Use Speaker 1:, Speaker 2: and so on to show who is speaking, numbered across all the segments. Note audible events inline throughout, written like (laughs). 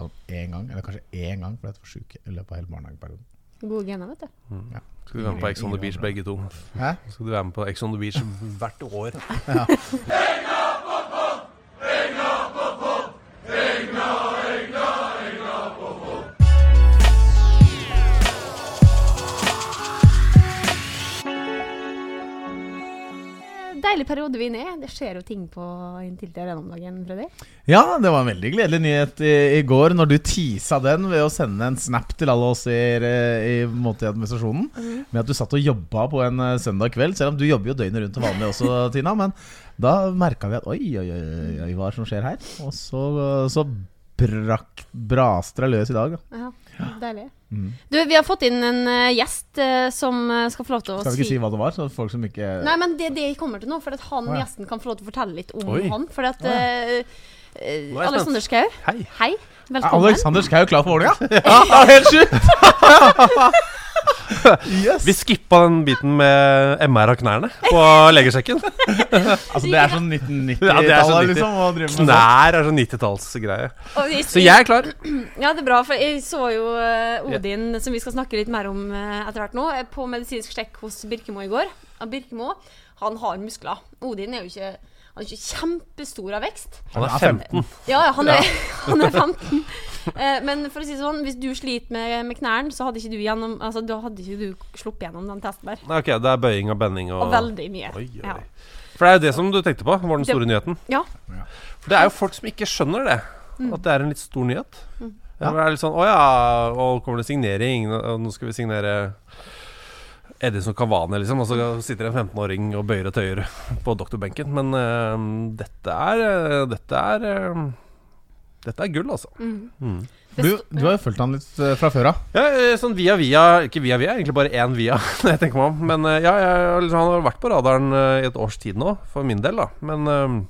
Speaker 1: henta han én gang, eller kanskje én gang, fordi jeg var sjuk i løpet av hele barnehageperioden.
Speaker 2: Gode gener, vet du.
Speaker 3: Skal du være med på Ex on the Beach begge to?
Speaker 1: Hæ?
Speaker 3: Skal du være med på Ex on the Beach hvert år? (laughs)
Speaker 2: Deilig periode vi er inne i. Det skjer jo ting på Intility Arena om dagen, Freddy.
Speaker 1: Ja, det var en veldig gledelig nyhet i, i går når du teasa den ved å sende en snap til alle oss i, i, i administrasjonen med at du satt og jobba på en eh, søndag kveld. Selv om du jobber jo døgnet rundt og vanlig også, (laughs) Tina. Men da merka vi at oi, oi, oi, oi, hva er det som skjer her? Og så, så brakk, braste det løs i dag. Da.
Speaker 2: Ja, deilig.
Speaker 1: Mm.
Speaker 2: Du, vi har fått inn en uh, gjest uh, som eh, skal få lov til å
Speaker 1: Skal vi ikke si hva det var? Så folk som ikke
Speaker 2: Nei, men det er det kommer til nå. For at han
Speaker 1: oh, ja.
Speaker 2: gjesten kan få lov til å fortelle litt om
Speaker 3: Oi.
Speaker 2: han. For at
Speaker 1: ja.
Speaker 3: er jeg
Speaker 2: Alexander Schou,
Speaker 3: Hei.
Speaker 2: hei.
Speaker 1: Er
Speaker 2: Velkommen.
Speaker 1: Alexander Schou klar for Vålerenga? (laughs) Ja, helt sjukt! (laughs) yes.
Speaker 3: Vi skippa den biten med MR av knærne på legesjekken. (laughs)
Speaker 1: Altså, det er sånn 1990-tallet,
Speaker 3: Ja, det sånn 90.
Speaker 1: liksom. Å drive med.
Speaker 3: Knær er sånn 90-tallsgreie.
Speaker 2: Og
Speaker 3: Så jeg er klar. (clears throat)
Speaker 2: Ja, det er bra, for jeg så jo eh, Odin, som vi skal snakke litt mer om eh, etter hvert nå, eh, på medisinsk sjekk hos Birkemo i går. Birkemo, han har muskler. Odin er jo ikke han er ikke kjempestor av vekst.
Speaker 3: Han er
Speaker 1: er
Speaker 3: 15.
Speaker 2: Ja, han er, (laughs) han er 15. Eh, men for å si det sånn, hvis du sliter med, med knærne, så hadde ikke du gjennom Altså, da hadde ikke du sluppet gjennom den testen der.
Speaker 3: Nei, Ok, det er bøying og bending og
Speaker 2: Og veldig mye.
Speaker 3: Oi, oi.
Speaker 2: Ja.
Speaker 3: For det er jo det som du tenkte på, var den store nyheten.
Speaker 2: ja.
Speaker 3: For det er jo folk som ikke skjønner det.
Speaker 2: Mm.
Speaker 3: At det er en litt stor nyhet.
Speaker 2: Mm.
Speaker 3: Ja. Det er litt sånn Å ja, og kommer det signering? Og nå skal vi signere Edison Cavani, liksom. Og så sitter en 15-åring og bøyer og tøyer (laughs) på doktorbenken. Men uh, dette er eh, Dette er uh, Dette er gull, altså.
Speaker 2: Mm.
Speaker 3: Mm.
Speaker 1: Du, du har jo fulgt han litt fra før av.
Speaker 3: Ja, sånn via via Ikke via via, egentlig bare én via, (laughs) det jeg tenker meg om. Men uh, ja, jeg, liksom, han har vært på radaren i et års tid nå, for min del, da. Men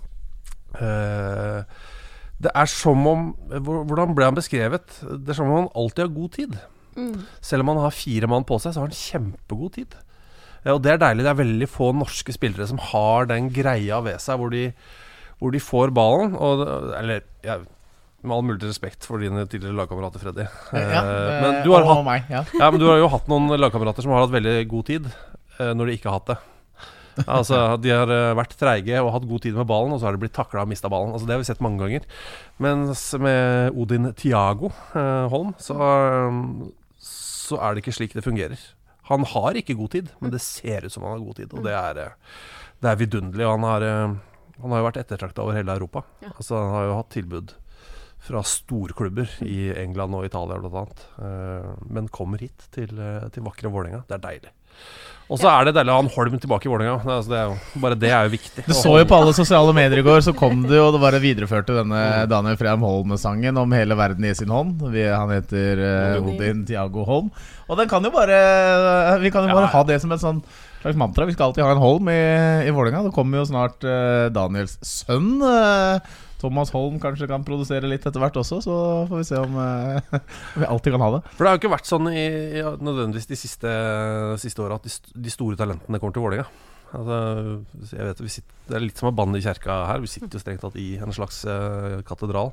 Speaker 3: det er som om Hvordan ble han beskrevet? Det er som om han alltid har god tid.
Speaker 2: Mm.
Speaker 3: Selv om han har fire mann på seg, så har han kjempegod tid. Og det er deilig. Det er veldig få norske spillere som har den greia ved seg hvor de, hvor de får ballen. Og, eller ja, med all mulig respekt for dine tidligere lagkamerater, Freddy.
Speaker 1: Ja,
Speaker 3: Eh, men, du har hatt,
Speaker 1: meg, ja.
Speaker 3: ja, men du har jo hatt noen lagkamerater som har hatt veldig god tid eh, når de ikke har hatt det. Altså, De har eh, vært treige og hatt god tid med ballen, og så har de blitt takla og mista ballen. Altså, det har vi sett mange ganger. Mens med Odin Tiago eh, Holm, så, så er det ikke slik det fungerer. Han har ikke god tid, men det ser ut som han har god tid, og det er, eh, det er vidunderlig. Han har, eh, han har jo vært ettertrakta over hele Europa.
Speaker 2: Ja.
Speaker 3: Altså, han har jo hatt tilbud fra storklubber i England og Italia bl.a. Uh, men kommer hit til, eh, til vakre Vålerenga. Det er deilig. Og så er det deilig å ha en Holm tilbake i Vålerenga. Det, er- altså, det bare det er jo viktig.
Speaker 1: Du så jo på alle sosiale medier i går, så kom du, og det bare videreførte denne Daniel Freim Holm-sangen om hele verden i sin hånd. Vi, han heter uh,
Speaker 2: Odin.
Speaker 1: Odin Tiago Holm. Og den kan jo bare Vi kan jo bare ha det som et sånn slags mantra. Vi skal alltid ha en Holm i, i Vålerenga. Det kommer jo snart uh, Daniels sønn. eh, Thomas Holm kanskje kan produsere litt etter hvert også, så får vi se om eh, (laughs) vi alltid kan ha det.
Speaker 3: For det har jo ikke vært sånn i, i nødvendigvis de siste, siste åra at de, de store talentene kommer til Vålerenga. Altså, jeg vet, sitter, det er litt som å banne i kjerka her. Vi sitter jo strengt tatt i en slags eh, katedral.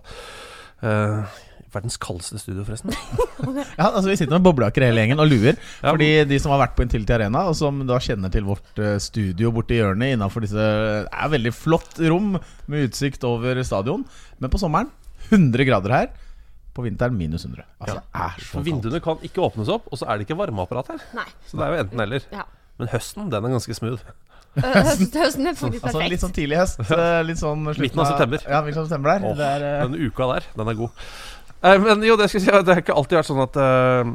Speaker 3: Eh, verdens kaldeste studio, forresten. (laughs)
Speaker 1: Ja, altså Vi sitter med boblejakker hele gjengen og luer.
Speaker 3: Ja,
Speaker 1: Fordi de som har vært på Intility Arena, og som da kjenner til vårt eh, studio borti hjørnet innafor disse Det er veldig flott rom med utsikt over stadion. Men på sommeren 100 grader her. På vinteren minus 100. Altså, det er så
Speaker 3: vinduene kan ikke åpnes opp, og så er det ikke varmeapparat her.
Speaker 2: Nei.
Speaker 3: Så det er jo enten eller.
Speaker 2: Ja.
Speaker 3: Men høsten, den er ganske smooth.
Speaker 2: Høsten, Høsten er faktisk
Speaker 1: Altså. Litt sånn tidlig høst. eh, Litt sånn
Speaker 3: Midten av september.
Speaker 1: Ja, midten av september der.
Speaker 3: Oh,
Speaker 1: Det er, eh,
Speaker 3: Den uka der, den er god. Eh, men jo, det skal jeg si, det har ikke alltid vært sånn at eh,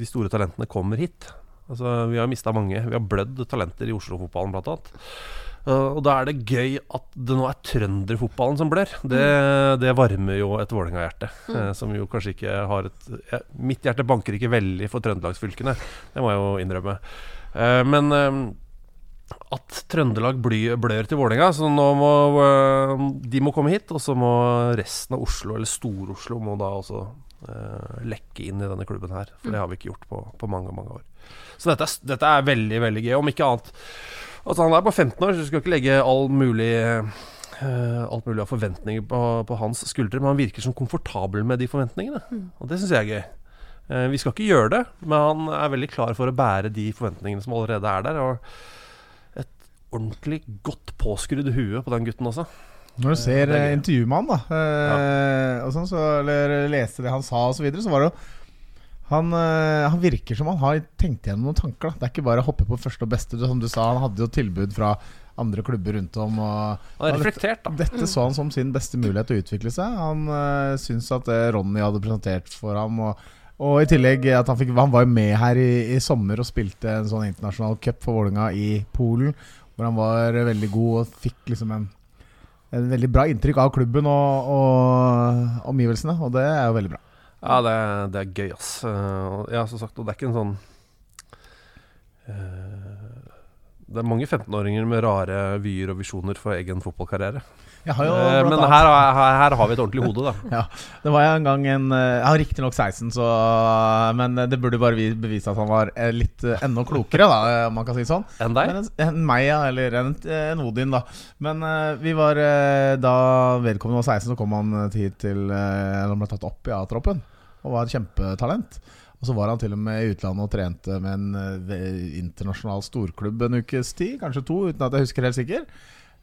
Speaker 3: de store talentene kommer hit. Altså, Vi har mista mange. Vi har blødd talenter i Oslo-fotballen, blant annet. Eh, og da er det gøy at det nå er trønderfotballen som blør. Det, det varmer jo et Vålerenga-hjerte, eh, som jo kanskje ikke har et Mitt hjerte banker ikke veldig for trøndelagsfylkene, det må jeg jo innrømme. Men at Trøndelag blør til Vålerenga, så nå må øh, de må komme hit. Og så må resten av Oslo, eller Stor-Oslo, må da også uh, lekke inn i denne klubben her. For det har vi ikke gjort på, på mange, mange år. Så dette er, dette er veldig, veldig gøy. Om ikke annet Altså Han er bare 15 år, så du skal ikke legge all mulig uh, alt mulig av forventninger på, på hans skuldre, men han virker som komfortabel med de forventningene. Og det syns jeg er gøy. Uh, vi skal ikke gjøre det, men han er veldig klar for å bære de forventningene som allerede er der. Og ordentlig godt påskrudd hue på den gutten også.
Speaker 1: Når du ser
Speaker 3: er
Speaker 1: eh, intervjuet med han, da, eh, og sånn, så, eller leste det han sa, og så videre, så var det jo han, eh, han virker som han har tenkt gjennom noen tanker. Da. Det er ikke bare å hoppe på første og beste. Som du sa, Han hadde jo tilbud fra andre klubber rundt om. Og,
Speaker 3: Han er reflektert, da.
Speaker 1: Dette så han som sin beste mulighet til å utvikle seg. Han eh, syns at det Ronny hadde presentert for ham og, og i tillegg at han, fikk, han var jo med her i, i sommer og spilte en sånn internasjonal cup for Vålerenga i Polen. Hvor han var veldig god og fikk liksom en, en veldig bra inntrykk av klubben og, og omgivelsene. Og det er jo veldig bra.
Speaker 3: Ja, det, det er gøy, ass. Eh, ja, som sagt, og det er ikke en sånn eh, Det er mange 15-åringer med rare vyer og visjoner for egen fotballkarriere. Eh, men her, her, her har vi et ordentlig hode, da. (laughs)
Speaker 1: Ja, det var en gang en eh, Jeg har riktignok 16, så, men det burde bare bevise at han var eh, litt enda klokere, da, om man kan si sånn.
Speaker 3: Enn deg?
Speaker 1: Men en, en meg, ja. Eller en, en Odin, da. Men vi var da vedkommende var 16, så kom han hit til eller Han ble tatt opp i A-troppen og var et kjempetalent. Og så var han til og med i utlandet og trente med en eh, internasjonal storklubb en ukes tid, kanskje to, uten at jeg husker helt sikker.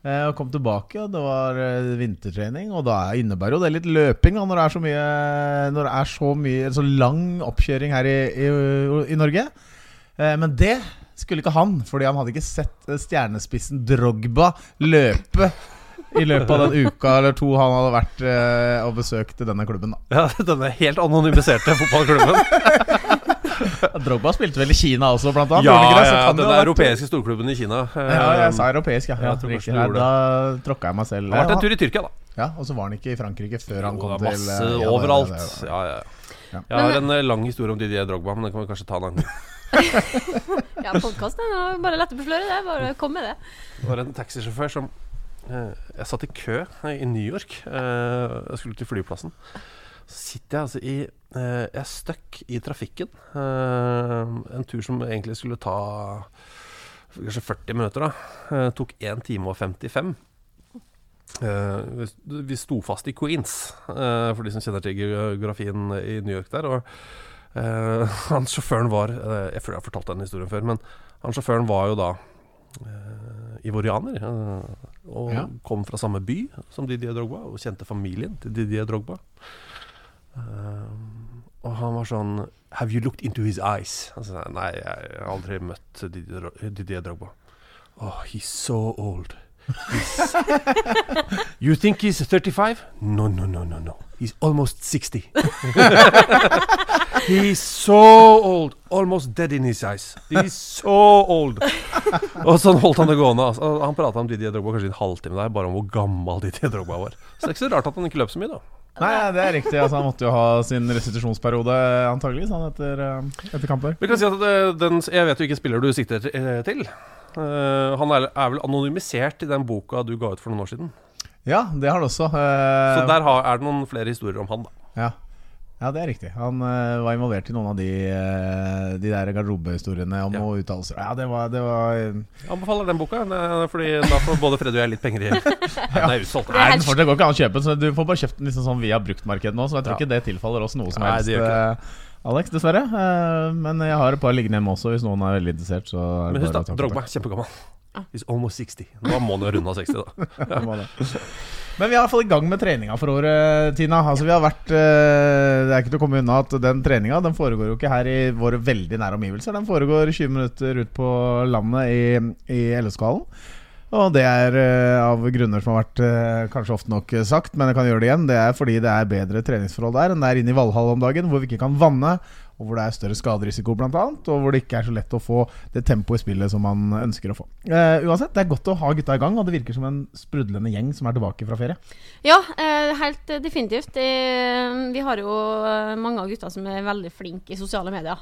Speaker 1: Eh, og kom tilbake, og det var eh, vintertrening. Og da innebærer jo det litt løping da, når det er så mye Når det er så mye så lang oppkjøring her i, i, i Norge. Men det skulle ikke han, fordi han hadde ikke sett stjernespissen Drogba løpe i løpet av den uka eller to han hadde vært eh, og besøkt denne klubben. da
Speaker 3: Ja, denne helt anonymiserte fotballklubben. (laughs)
Speaker 1: Drogba spilte vel i Kina også, blant annet?
Speaker 3: ja,
Speaker 1: det?
Speaker 3: Ja, den
Speaker 1: vært-
Speaker 3: europeiske storklubben i Kina.
Speaker 1: Ja, jeg sa europeisk, ja.
Speaker 3: Ja,
Speaker 1: ja da tråkka jeg meg selv.
Speaker 3: Han har vært en tur i Tyrkia, da.
Speaker 1: ja, Og så var han ikke i Frankrike før han kom
Speaker 3: det er
Speaker 1: til
Speaker 3: masse
Speaker 1: eh, ja, det- det-
Speaker 3: overalt.
Speaker 1: det- det-
Speaker 3: Ja, ja.
Speaker 1: Ja.
Speaker 3: Jeg har en eh, lang historie om Didier Drogba, men den kan vi kanskje ta en annen gang. (laughs)
Speaker 2: Ja, podkasten er bare lett å besløre det. Bare kom med det.
Speaker 3: Det var en taxisjåfør som eh, Jeg satt i kø eh, i New York. Eh, jeg skulle til flyplassen. Så sitter jeg altså i eh, Jeg er stuck i trafikken. Eh, en tur som egentlig skulle ta kanskje 40 minutter. da eh, Tok 1 time og 55. Eh, vi- sto fast i Queens, eh, for de som kjenner til geografien i New York der. Og eh, (laughs) han sjåføren var eh, Jeg føler jeg har fortalt den historien før, men han sjåføren var jo da eh, ivorianer. Og
Speaker 1: Ja.
Speaker 3: kom fra samme by som Didier Drogba, og kjente familien til Didier Drogba. Uh, og han var sånn Have you looked into his eyes? Sa nei, jeg har aldri møtt Didier, Didier Drogba. Oh, he's so old. He's (laughs) (laughs) you think he's 35? No, no, no, no, no. He's almost 60. (laughs) he's so old. Almost dead in his eyes. He's so old. (laughs) Og sånn holdt han det gående. Altså. Han prata om Didier Drogba kanskje i en halvtime der, bare om hvor gammel Didier Drogba var. Så det er ikke så rart at han ikke løp så mye, da.
Speaker 1: Nei, det er riktig. Altså, han måtte jo ha sin restitusjonsperiode antageligvis han etter, eh, etter kamper.
Speaker 3: Vi kan si at det, den, Jeg vet jo ikke spiller du sikter eh, til. Uh, han er, er vel anonymisert i den boka du ga ut for noen år siden.
Speaker 1: Ja, det har han også. eh,
Speaker 3: Så der har, er det noen flere historier om han, da.
Speaker 1: ja. ja, det er riktig. Han uh, var involvert i noen av de, uh, de der garderobehistoriene om
Speaker 3: Ja.
Speaker 1: uttalelser. Ja, det var, det var
Speaker 3: Jeg anbefaler den boka, fordi da får både Freddy og jeg litt penger i. (laughs) Den er utsolgt.
Speaker 1: Nei, den fortsatt går ikke an å kjøpe den, så du får bare kjøpt den liksom sånn via bruktmarkedet nå. Så jeg tror
Speaker 3: Ja.
Speaker 1: ikke det tilfaller oss noe som
Speaker 3: Nei,
Speaker 1: helst.
Speaker 3: det gjør ikke
Speaker 1: eh, Alex, dessverre. Men jeg har et par liggende hjemme også, hvis noen er veldig interessert. Så er
Speaker 3: Men husk da, Drogba er kjempegammel. He's almost 60. Nå må han jo runde av 60, da. (laughs)
Speaker 1: Men vi er fått i gang med treninga for året, Tina. Altså vi har vært eh, Det er ikke til å komme unna at den treninga Den foregår jo ikke her i våre veldig nære omgivelser. Den foregår 20 minutter ut på landet i, i LSK-hallen. Og det er eh, av grunner som har vært eh, kanskje ofte nok sagt, men jeg kan gjøre det igjen. Det er fordi det er bedre treningsforhold der enn det er inne i Valhall om dagen, hvor vi ikke kan vanne, og hvor det er større skaderisiko bl.a., og hvor det ikke er så lett å få det tempoet i spillet som man ønsker å få. Eh, uansett, det er godt å ha gutta i gang, og det virker som en sprudlende gjeng som er tilbake fra ferie.
Speaker 2: Ja, eh, helt eh, definitivt. Eh, vi har jo mange av gutta som er veldig flinke i sosiale medier.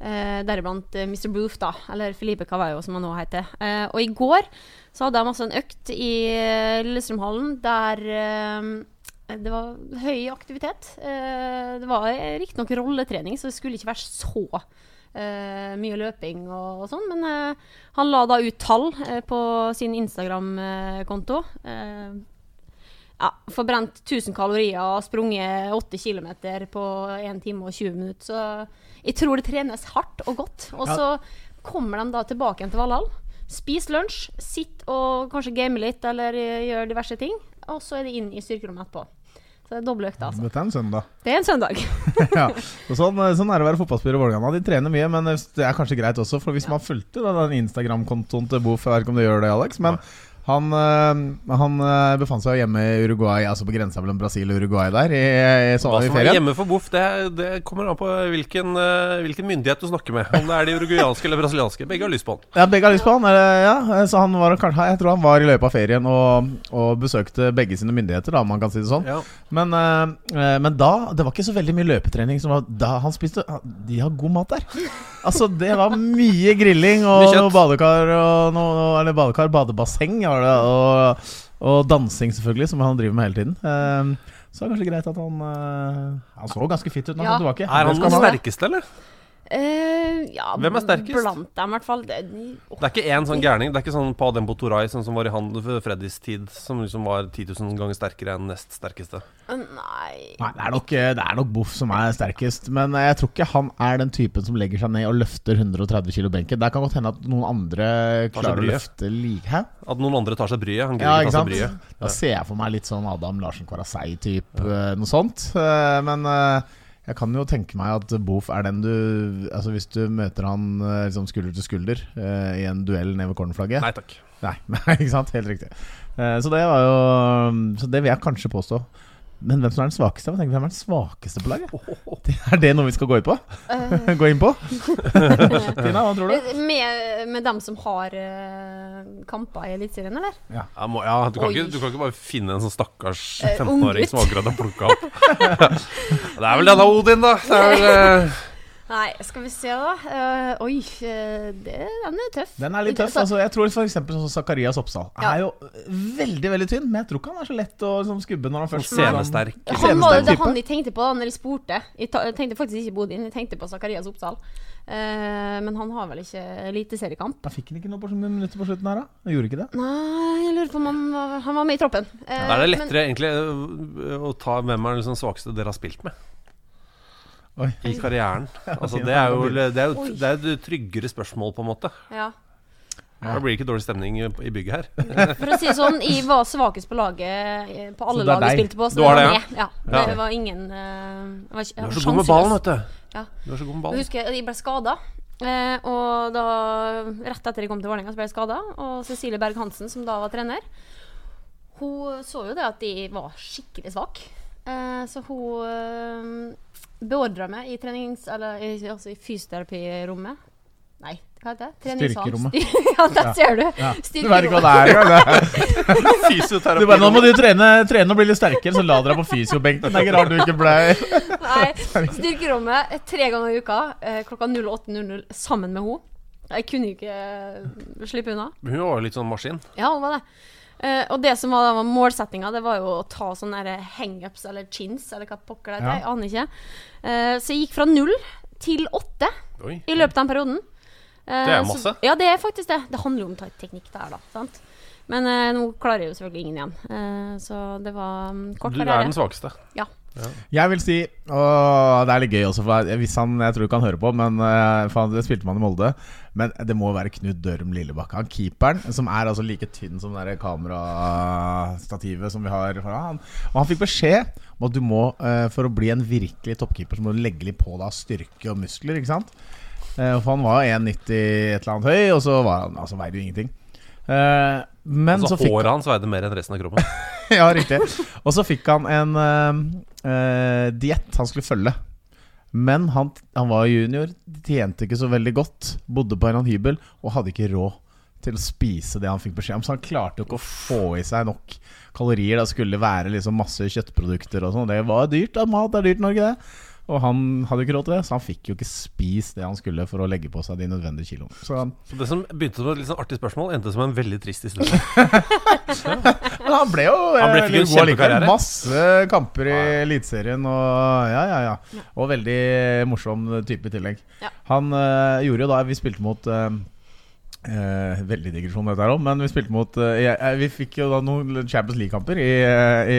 Speaker 2: Eh, Deriblant Mr. Booth, da. Eller Felipe Cavallo, som han nå heter. Eh, og i går så hadde jeg masse en økt i Lillestrømhallen der eh, det var høy aktivitet. Eh, det var eh, riktignok rolletrening, så det skulle ikke være så eh, mye løping og, sånn. Men han la da ut tall på sin Instagram-konto. Ja, forbrent 1000 kalorier og sprunget 8 km på 1 time og 20 minutter. Så jeg tror det trenes hardt og godt. Og så kommer de da tilbake igjen til Valhall. Spis lunsj, sitt og kanskje game litt eller gjør diverse ting. Og så er det inn i styrkerommet etterpå. Er doble økter, altså.
Speaker 1: Dette er en søndag.
Speaker 2: Det er en søndag. (laughs)
Speaker 1: ja. og sånn, sånn er det å være fotballspiller i Vålerenga. De trener mye, men det er kanskje greit også. For hvis man fulgte da, den Instagram-kontoen til Boff, jeg vet ikke om du gjør det, Alex, men han, øh, han øh, befant seg hjemme i Uruguay, altså på grensa mellom Brasil og Uruguay der, i, i,
Speaker 3: Hva som
Speaker 1: ferien.
Speaker 3: hjemme for Boff, det, det kommer an på hvilken, eh, hvilken myndighet du snakker med. Om det er de uruguayanske eller brasilianske. Begge har lyst på han.
Speaker 1: Ja, begge har lyst på han. eller- Ja, så han var, jeg tror han var i løpet av ferien og, og besøkte begge sine myndigheter, da, om man kan si det sånn.
Speaker 3: Ja.
Speaker 1: Men, men da Det var ikke så veldig mye løpetrening. Som var, da han spiste De har god mat der. Altså, det var mye grilling og noe badekar og noe, Eller badekar, badebasseng var det, og, og dansing, selvfølgelig, som han driver med hele tiden. Så så det er kanskje greit at han øh, Han så ganske fit ut når
Speaker 2: Ja.
Speaker 1: han kom tilbake.
Speaker 3: Er han den sterkeste, eller?
Speaker 2: Eh, ja,
Speaker 3: Hvem er sterkest?
Speaker 2: Blant dem, i hvert fall. Det,
Speaker 3: Det er ikke én sånn gærning. Det er ikke sånn Padembo Toray sånn som var i han Freddys tid, som liksom var 10 000 ganger sterkere enn nest sterkeste.
Speaker 2: Nei
Speaker 1: Nei, det er, nok, det er nok Boff som er sterkest. Men jeg tror ikke han er den typen som legger seg ned og løfter 130 kilo benken. Det kan godt hende at noen andre klarer å løfte like Hæ?
Speaker 3: At noen andre tar seg bryet. Han
Speaker 1: Ja, ikke
Speaker 3: seg bryet.
Speaker 1: Da ser jeg for meg litt sånn Adam Larsen Kvarasei-type, noe sånt. Eh, Men eh, jeg kan jo tenke meg at Boof er den du Altså Hvis du møter han eh, liksom skulder til skulder uh, i en duell nede ved cornerflagget
Speaker 3: Nei takk.
Speaker 1: Nei, (laughs) nei, ikke sant? Helt riktig. Uh, Så det var jo Så det vil jeg kanskje påstå. Men hvem som er den svakeste? Hvem er den svakeste på laget? Er det noe vi skal gå inn på?
Speaker 2: Eh, (laughs)
Speaker 1: gå inn på? (laughs) Tina, hva tror du?
Speaker 2: med, med dem som har uh, kamper i Eliteserien, eller?
Speaker 3: Ja, må, ja, du, kan ikke, du kan ikke bare finne en sånn stakkars
Speaker 2: Eh,
Speaker 3: 15-åring
Speaker 2: unggutt.
Speaker 3: som akkurat har plukka opp. (laughs) det er vel denne Odin, da. Det er vel, eh,
Speaker 2: Nei, skal vi se, da. Uh, oi, eh, det, den er tøff.
Speaker 1: Den er litt tøff. Altså, jeg tror f.eks. sånn som Zakarias Oppsal
Speaker 2: Ja.
Speaker 1: er jo veldig veldig tynn, men jeg tror ikke han er så lett å sånn, skubbe når han først
Speaker 3: scenesterk.
Speaker 2: Han var det han jeg tenkte på da når jeg spurte. Jeg, tenkte faktisk ikke Bodin, jeg tenkte på Zakarias Oppsal. Uh, men han har vel ikke eliteseriekamp?
Speaker 1: Da fikk han ikke noe på sånne minutter på slutten her, da? Han gjorde ikke det?
Speaker 2: Nei, jeg lurer på om han var, han var med i troppen. Eh,
Speaker 3: Da er det
Speaker 2: men-
Speaker 3: lettere egentlig øh, å ta hvem er den liksom svakeste dere har spilt med
Speaker 1: Oi.
Speaker 3: i karrieren. (laughs) Altså, det er jo
Speaker 1: det
Speaker 3: det er, jo, det er et tryggere spørsmål, på en måte.
Speaker 2: ja.
Speaker 3: Da blir det ikke dårlig stemning i bygget her. (laughs)
Speaker 2: For å si det sånn, jeg var svakest på laget eh, på alle
Speaker 1: det
Speaker 2: lag jeg spilte på. Så
Speaker 3: Du
Speaker 2: det
Speaker 3: var det,
Speaker 2: Ja, Ja.
Speaker 3: Ja.
Speaker 2: Det var ingen uh, var ikke-
Speaker 3: Du er
Speaker 2: var
Speaker 3: så god med ballen, vet du.
Speaker 2: Ja.
Speaker 3: Du er så god med
Speaker 2: Jeg
Speaker 3: ballen.
Speaker 2: husker jeg ble skada. Eh, og da, rett etter jeg kom til Vålerenga, ble jeg skada. Og Cecilie Berg-Hansen, som da var trener, hun så jo det at de var skikkelig svak. Eh, så hun eh, beordra meg i trenings... Eller altså i fysioterapirommet. Nei, hva heter det?
Speaker 1: Styrkerommet. (laughs)
Speaker 2: ja, der ser du.
Speaker 1: Ja. Du vet ikke hva det er engang. (laughs)
Speaker 3: Fysioterapi.
Speaker 1: Du bare, nå må du trene, trene og bli litt sterkere, så la dere på fysiobenken. Det er ikke rart du ikke ble (laughs)
Speaker 2: Nei, styrkerommet tre ganger i uka eh, klokka 08.00 sammen med henne. Jeg kunne ikke slippe unna.
Speaker 3: Hun var jo litt sånn maskin.
Speaker 2: Ja, hun var det. Eh, og det som var, var målsettinga, det var jo å ta sånne hangups eller chins, eller hva pokker det heter.
Speaker 1: Ja.
Speaker 2: Jeg aner ikke. Uh, så jeg gikk fra null til åtte
Speaker 3: Oi.
Speaker 2: i løpet av den perioden. Uh,
Speaker 3: Det er
Speaker 2: så-
Speaker 3: masse.
Speaker 2: ja, det er faktisk det. Det handler jo om te- teknikk der, da. Sant? Men nå klarer jeg jo selvfølgelig ingen igjen. Så det var um, kort
Speaker 3: Du er den svakeste.
Speaker 2: Ja.
Speaker 1: Jeg vil si Og det er litt gøy også, for hvis han, jeg tror ikke han hører på, men faen, det spilte man i Molde. Men det må være Knut Dørum Lillebakk. Han keeperen, som er altså like tynn som det kamerastativet som vi har han. Og han fikk beskjed om at du må, eh, for å bli en virkelig toppkeeper, så må du legge litt på deg styrke og muskler, ikke sant? Eh, for han var 1,90 et eller annet høy, og så var han Altså veide jo ingenting. Eh, men
Speaker 3: Altså,
Speaker 1: så fikk
Speaker 3: håret hans veide mer enn resten av kroppen. (laughs)
Speaker 1: ja, riktig. Og så fikk han en uh, diett han skulle følge. Men han, han var junior, tjente ikke så veldig godt, bodde på en annen hybel og hadde ikke råd til å spise det han fikk beskjed om. Så han klarte jo ikke å få i seg nok kalorier. Det skulle være liksom masse kjøttprodukter og sånn. Det var dyrt. da, Mat er dyrt i Norge, det. Og han hadde ikke råd til det, så han fikk jo ikke spist det han skulle for å legge på seg de nødvendige kiloene. Så
Speaker 3: Så det som begynte som et litt sånn artig spørsmål, endte som en veldig trist historie. (laughs) (laughs)
Speaker 1: Men han ble jo
Speaker 3: Han ble
Speaker 1: eh,
Speaker 3: en
Speaker 1: god allikevel. Masse kamper i Eliteserien og ja, ja, ja. Og veldig morsom type i tillegg.
Speaker 2: Ja.
Speaker 1: Han eh, gjorde jo da Vi spilte mot uh, Eh, veldig digresjon dette her òg, men vi spilte mot eh, Vi fikk jo da noen Champions League-kamper i, eh, i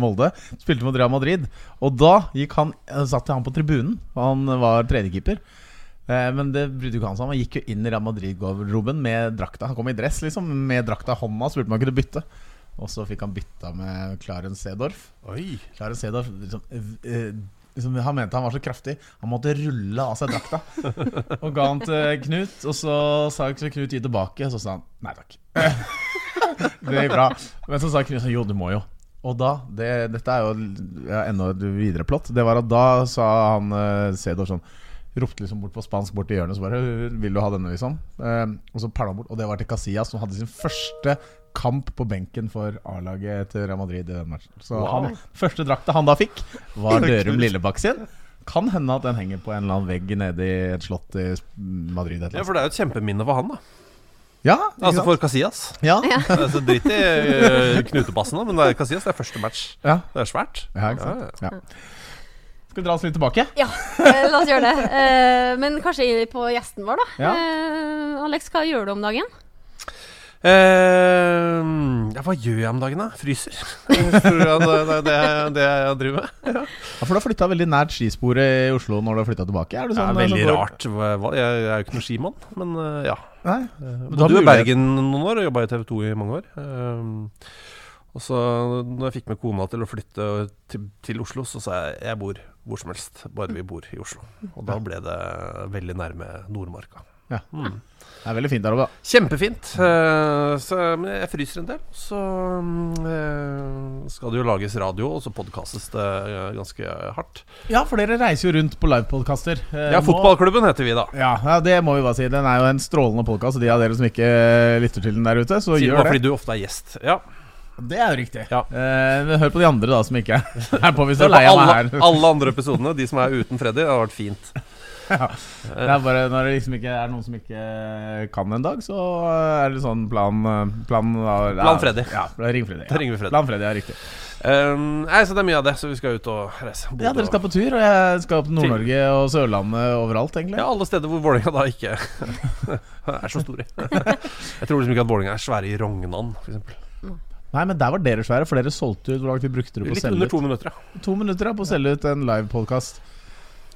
Speaker 1: Molde. Spilte mot Real Madrid. Og da gikk han, eh, satt han på tribunen. Han var tredjekeeper. Eh, men det brydde ikke han seg om. Han gikk jo inn i Real Madrid-garderoben med drakta. Han kom i dress, liksom, med drakta i hånda. Spurte om han kunne bytte. Og så fikk han bytta med Clarence Sedorf.
Speaker 3: Oi.
Speaker 1: Clarence Sedorf liksom, eh, liksom, Han mente han var så kraftig. Han måtte rulle av seg drakta. (laughs) og ga han til Knut. Og så sa Knut gi tilbake, og så sa han nei takk. (laughs) det gikk bra. Men så sa Knut jo, du må jo. Og da, det, Dette er jo ja, enda et videre plott. Det var at da sa han uh, Sedor sånn Ropte liksom bort på spansk bort i hjørnet Så bare 'Vil du ha denne?' liksom Eh, Og så perla han bort. Og det var til Casillas, som hadde sin første kamp på benken for A-laget til Real Madrid i den matchen. Så
Speaker 3: Wow.
Speaker 1: han, første drakta han da fikk, var (laughs) Dørum Lillebakk sin. Kan hende at den henger på en eller annen vegg nede i et slott i Madrid. et eller
Speaker 3: Ja, for det er jo et kjempeminne for han, da.
Speaker 1: Ja, ikke
Speaker 3: Altså
Speaker 1: sant?
Speaker 3: for Casillas.
Speaker 1: ja. (laughs)
Speaker 3: Altså, Drit i uh, da, men det er Casillas det er første match.
Speaker 1: Ja.
Speaker 3: Det er svært.
Speaker 1: Ja, ikke sant? Ja. Skal vi dra oss litt tilbake?
Speaker 2: Ja, eh, la oss gjøre det. Eh, men kanskje på gjesten vår, da.
Speaker 1: Ja.
Speaker 2: Eh, Alex, hva gjør du om dagen?
Speaker 3: Eh, ja, hva gjør jeg om dagen, da? Fryser. Tror jeg det, det, det, er det jeg driver med.
Speaker 1: Ja, For du har flytta veldig nært skisporet i Oslo når du har flytta tilbake? Er det sånn,
Speaker 3: ja, veldig
Speaker 1: som
Speaker 3: rart. Jeg, jeg er jo ikke noen skimann, men eh, ja.
Speaker 1: Nei?
Speaker 3: Uh,
Speaker 1: du har
Speaker 3: du i Bergen noen år og jobba i TV 2 i mange år. Uh, og så når jeg fikk med kona til å flytte til, til Oslo, så sa jeg jeg bor hvor som helst, bare vi bor i Oslo. Og da ble det veldig nærme Nordmarka.
Speaker 1: Ja.
Speaker 3: Mm.
Speaker 1: Det er veldig fint der oppe. da.
Speaker 3: Kjempefint. Uh, så, men jeg fryser en del. Så eh, skal det jo lages radio, og så podkastes det eh, ganske hardt.
Speaker 1: Ja, for dere reiser jo rundt på livepodkaster.
Speaker 3: Ja, Fotballklubben heter vi, da.
Speaker 1: Ja, ja, det må vi bare si. Den er jo en strålende podkast. De av dere som ikke lytter til den der ute, så
Speaker 3: Siden
Speaker 1: gjør det.
Speaker 3: fordi du ofte er gjest. Ja.
Speaker 1: Det er jo riktig.
Speaker 3: Ja.
Speaker 1: Eh, hør på de andre da som ikke er (laughs) på hvis
Speaker 3: Hør på alle, (laughs) alle andre episodene, de som er uten Freddy, det har vært fint.
Speaker 1: Det er bare Når det liksom ikke er noen som ikke kan en dag, så er det sånn plan Plan, ja,
Speaker 3: Plan Freddy.
Speaker 1: Ja, ring Freddy.
Speaker 3: Da ringer vi Freddy.
Speaker 1: Plan Freddy, ja, riktig.
Speaker 3: Um, nei, så det er mye av det, så vi skal ut og reise. Bodø
Speaker 1: Ja, Dere skal på tur, og jeg skal opp til Nord-Norge og Sørlandet overalt, egentlig.
Speaker 3: Ja, alle steder hvor Vålerenga da ikke (laughs) er så store. Jeg tror liksom ikke at Vålerenga er svære i Rognan, f.eks.
Speaker 1: Nei, men der var dere svære, for dere solgte ut Hvor langt vi brukte det på å selge ut?
Speaker 3: Litt under to minutter, ja.
Speaker 1: To minutter ja, på å selge ut en livepodkast. Du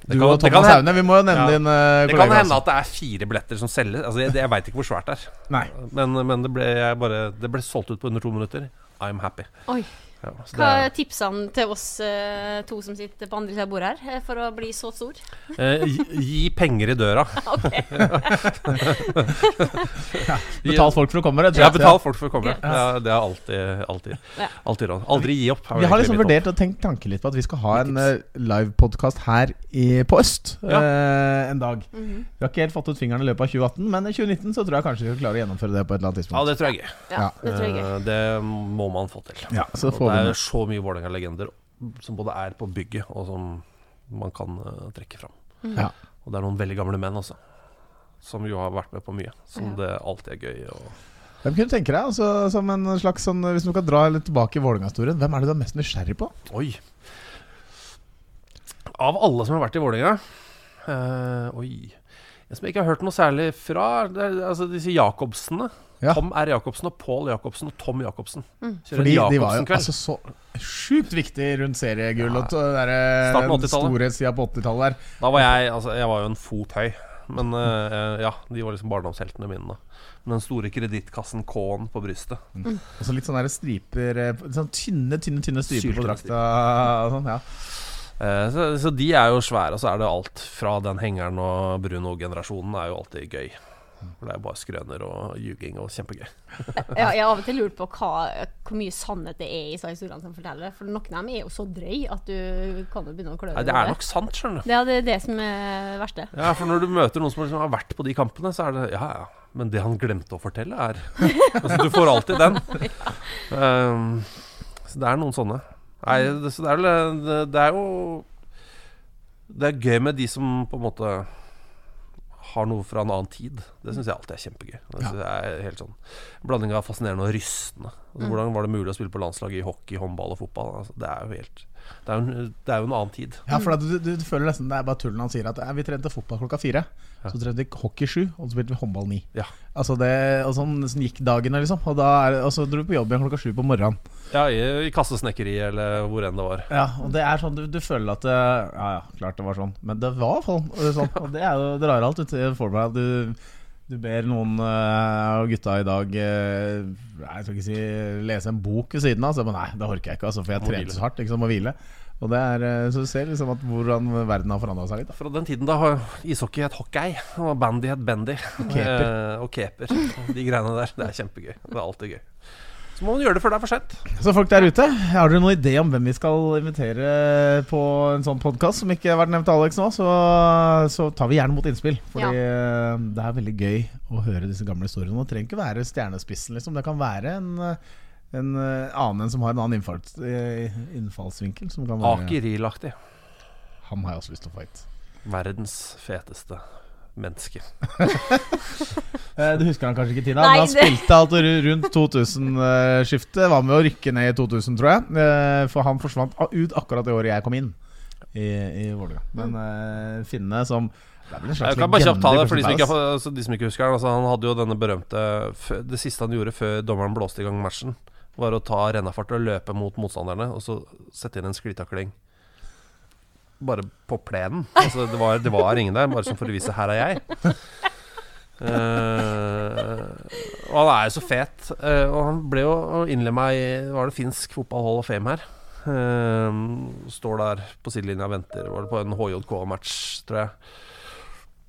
Speaker 3: Det kan-
Speaker 1: og
Speaker 3: det kan hende-
Speaker 1: Haune, vi må jo nevne
Speaker 3: Ja.
Speaker 1: din uh,
Speaker 3: Det kan hende at det er fire billetter som selges. Altså, jeg, jeg veit ikke hvor svært det er.
Speaker 1: Nei.
Speaker 3: Men, men det, ble, jeg bare, det ble solgt ut på under to minutter. I'm happy.
Speaker 2: Oi.
Speaker 3: Ja,
Speaker 2: Hva
Speaker 3: er-
Speaker 2: tipsene til oss eh, to som sitter på andre siden av bordet her, eh, for å bli så stor?
Speaker 3: Eh, gi, gi penger i døra. (laughs) (laughs)
Speaker 1: Betal folk for å komme. rett og
Speaker 3: Ja, betal folk for å komme.
Speaker 2: Ja,
Speaker 3: Det er, det alltid alltid, alltid råd. Aldri gi opp.
Speaker 1: Vi har liksom vurdert og tenkt tanken litt på at vi skal ha en uh, livepodkast her i, på Øst
Speaker 3: Ja.
Speaker 1: eh, en dag.
Speaker 2: Mhm.
Speaker 1: Vi har ikke helt fått ut fingeren i løpet av 2018, men i 2019 så tror jeg kanskje vi skal klare å gjennomføre det på et eller annet
Speaker 3: Ja,
Speaker 1: tidspunkt.
Speaker 3: det tror jeg gøy.
Speaker 2: Ja, det tror jeg gøy.
Speaker 3: Eh, Det må man få til.
Speaker 1: Ja, så får
Speaker 3: det er så mye Vålerenga-legender som både er på bygget, og som man kan uh, trekke fram.
Speaker 1: Ja.
Speaker 3: Og det er noen veldig gamle menn også, som jo har vært med på mye. Som
Speaker 2: Ja.
Speaker 3: det alltid er gøy å
Speaker 1: Hvem kunne tenke deg? Altså, som en slags sånn, Hvis du kan dra litt tilbake i Vålerenga-historien, hvem er det du er mest nysgjerrig på?
Speaker 3: Oi. Av alle som har vært i Vålerenga uh, Oi. En som jeg ikke har hørt noe særlig fra, det er altså disse Jacobsene.
Speaker 1: Ja.
Speaker 3: Tom R. Jacobsen og Pål Jacobsen og Tom Jacobsen.
Speaker 2: Mm.
Speaker 1: Fordi de var jo altså, så sjukt viktige rundt seriegull
Speaker 3: Ja.
Speaker 1: og
Speaker 3: 80-tallet.
Speaker 1: storhetstida på 80-tallet der.
Speaker 3: Da var jeg altså, Jeg var jo en fot høy. Men uh, ja, de var liksom barndomsheltene mine. da Med den store kredittkassen K-en på brystet.
Speaker 1: Og så litt sånne der striper eh, Sånn tynne, tynne tynne striper på drakta. Sånn, ja.
Speaker 3: uh, så, så de er jo svære, og så er det alt fra den hengeren og Bruno-generasjonen er jo alltid gøy. For det er bare skrøner og ljuging og kjempegøy.
Speaker 2: Ja, jeg har av og til lurt på hva, hvor mye sannhet det er i disse historiene som forteller. For noen av dem er jo så drøy at du kan jo begynne å klø deg
Speaker 3: det er nok sant, skjønner du.
Speaker 2: Det er det, som er det verste.
Speaker 3: Ja, for når du møter noen som liksom har vært på de kampene, så er det Ja, ja. Men det han glemte å fortelle, er (laughs) Altså, du får alltid den. (laughs) Um, så det er noen sånne. Nei, det, så det er vel det, det er jo Det er gøy med de som på en måte har noe fra en annen tid. Det syns jeg alltid er kjempegøy. Det er helt sånn Blanding av fascinerende og rystende. Altså,
Speaker 2: Mm.
Speaker 3: Hvordan var det mulig å spille på landslaget i hockey, håndball og fotball? Altså, det er jo helt Det er jo en, det er jo en annen tid.
Speaker 1: Ja, for at du, du, du føler nesten det er bare tull når han sier at vi trente fotball klokka fire. Så trente vi hockey sju, og så spilte vi håndball ni.
Speaker 3: Ja.
Speaker 1: Altså det, og sånn, sånn gikk dagene, liksom. Og, da er, og så dro vi på jobb igjen klokka sju på morgenen.
Speaker 3: Ja, i, i kassesnekkeri eller hvor enn det var.
Speaker 1: Ja, og det er sånn du, du føler at det, Ja, ja, klart det var sånn. Men det var i hvert fall sånn. Og det er jo det rare alt. Du får med deg du, du ber noen av uh, gutta i dag Nei, Jeg skal ikke si lese en bok ved siden av. Så jeg nei, det orker jeg ikke, altså, for jeg
Speaker 3: trener
Speaker 1: så hardt. Liksom, må hvile. Og det er, eh, så du ser liksom at hvordan verden har forandra seg litt. Da.
Speaker 3: Fra den tiden da har ishockey het hockey, og bandy het bandy.
Speaker 1: keper.
Speaker 3: Eh, og keper. De greiene der. Det er kjempegøy. Det er alltid gøy. Så må man gjøre det før det er for sent.
Speaker 1: Så folk der ute, har dere noen idé om hvem vi skal invitere på en sånn podkast som ikke har vært nevnt av Alex nå, så, så tar vi gjerne mot innspill. Fordi ja. det er veldig gøy å høre disse gamle historiene. Det trenger ikke være stjernespissen, liksom. Det kan være en, eh, en eh, annen en som har en annen innfalls, eh, innfallsvinkel. Som kan være Han har jeg også lyst til å fight.
Speaker 3: Verdens feteste menneske. (laughs)
Speaker 1: Eh, Du husker han kanskje ikke, Tina?
Speaker 2: Nei,
Speaker 1: men han
Speaker 2: det-
Speaker 1: spilte alt rundt 2000-skiftet. Var med å rykke ned i 2000, tror jeg. Eh, For han forsvant ut akkurat det året jeg kom inn i, i Vålerenga. Men mm. Finne som
Speaker 3: Jeg kan bare kjapt ta det for de som ikke, altså, de som ikke husker han. Altså, han hadde jo denne berømte Det siste han gjorde før dommeren blåste i gang matchen, var å ta rennafart og løpe mot motstanderne, og så sette inn en sklitakling. Bare på plenen. Altså, det, var, det var ingen der, bare sånn for å vise 'her er jeg'. Uh, og han er jo så fet. Uh, og han ble jo innlemma i Var det finsk fotball Hall of Fame her? Uh, står der på sidelinja og venter. Var det på en HJK-match, tror jeg.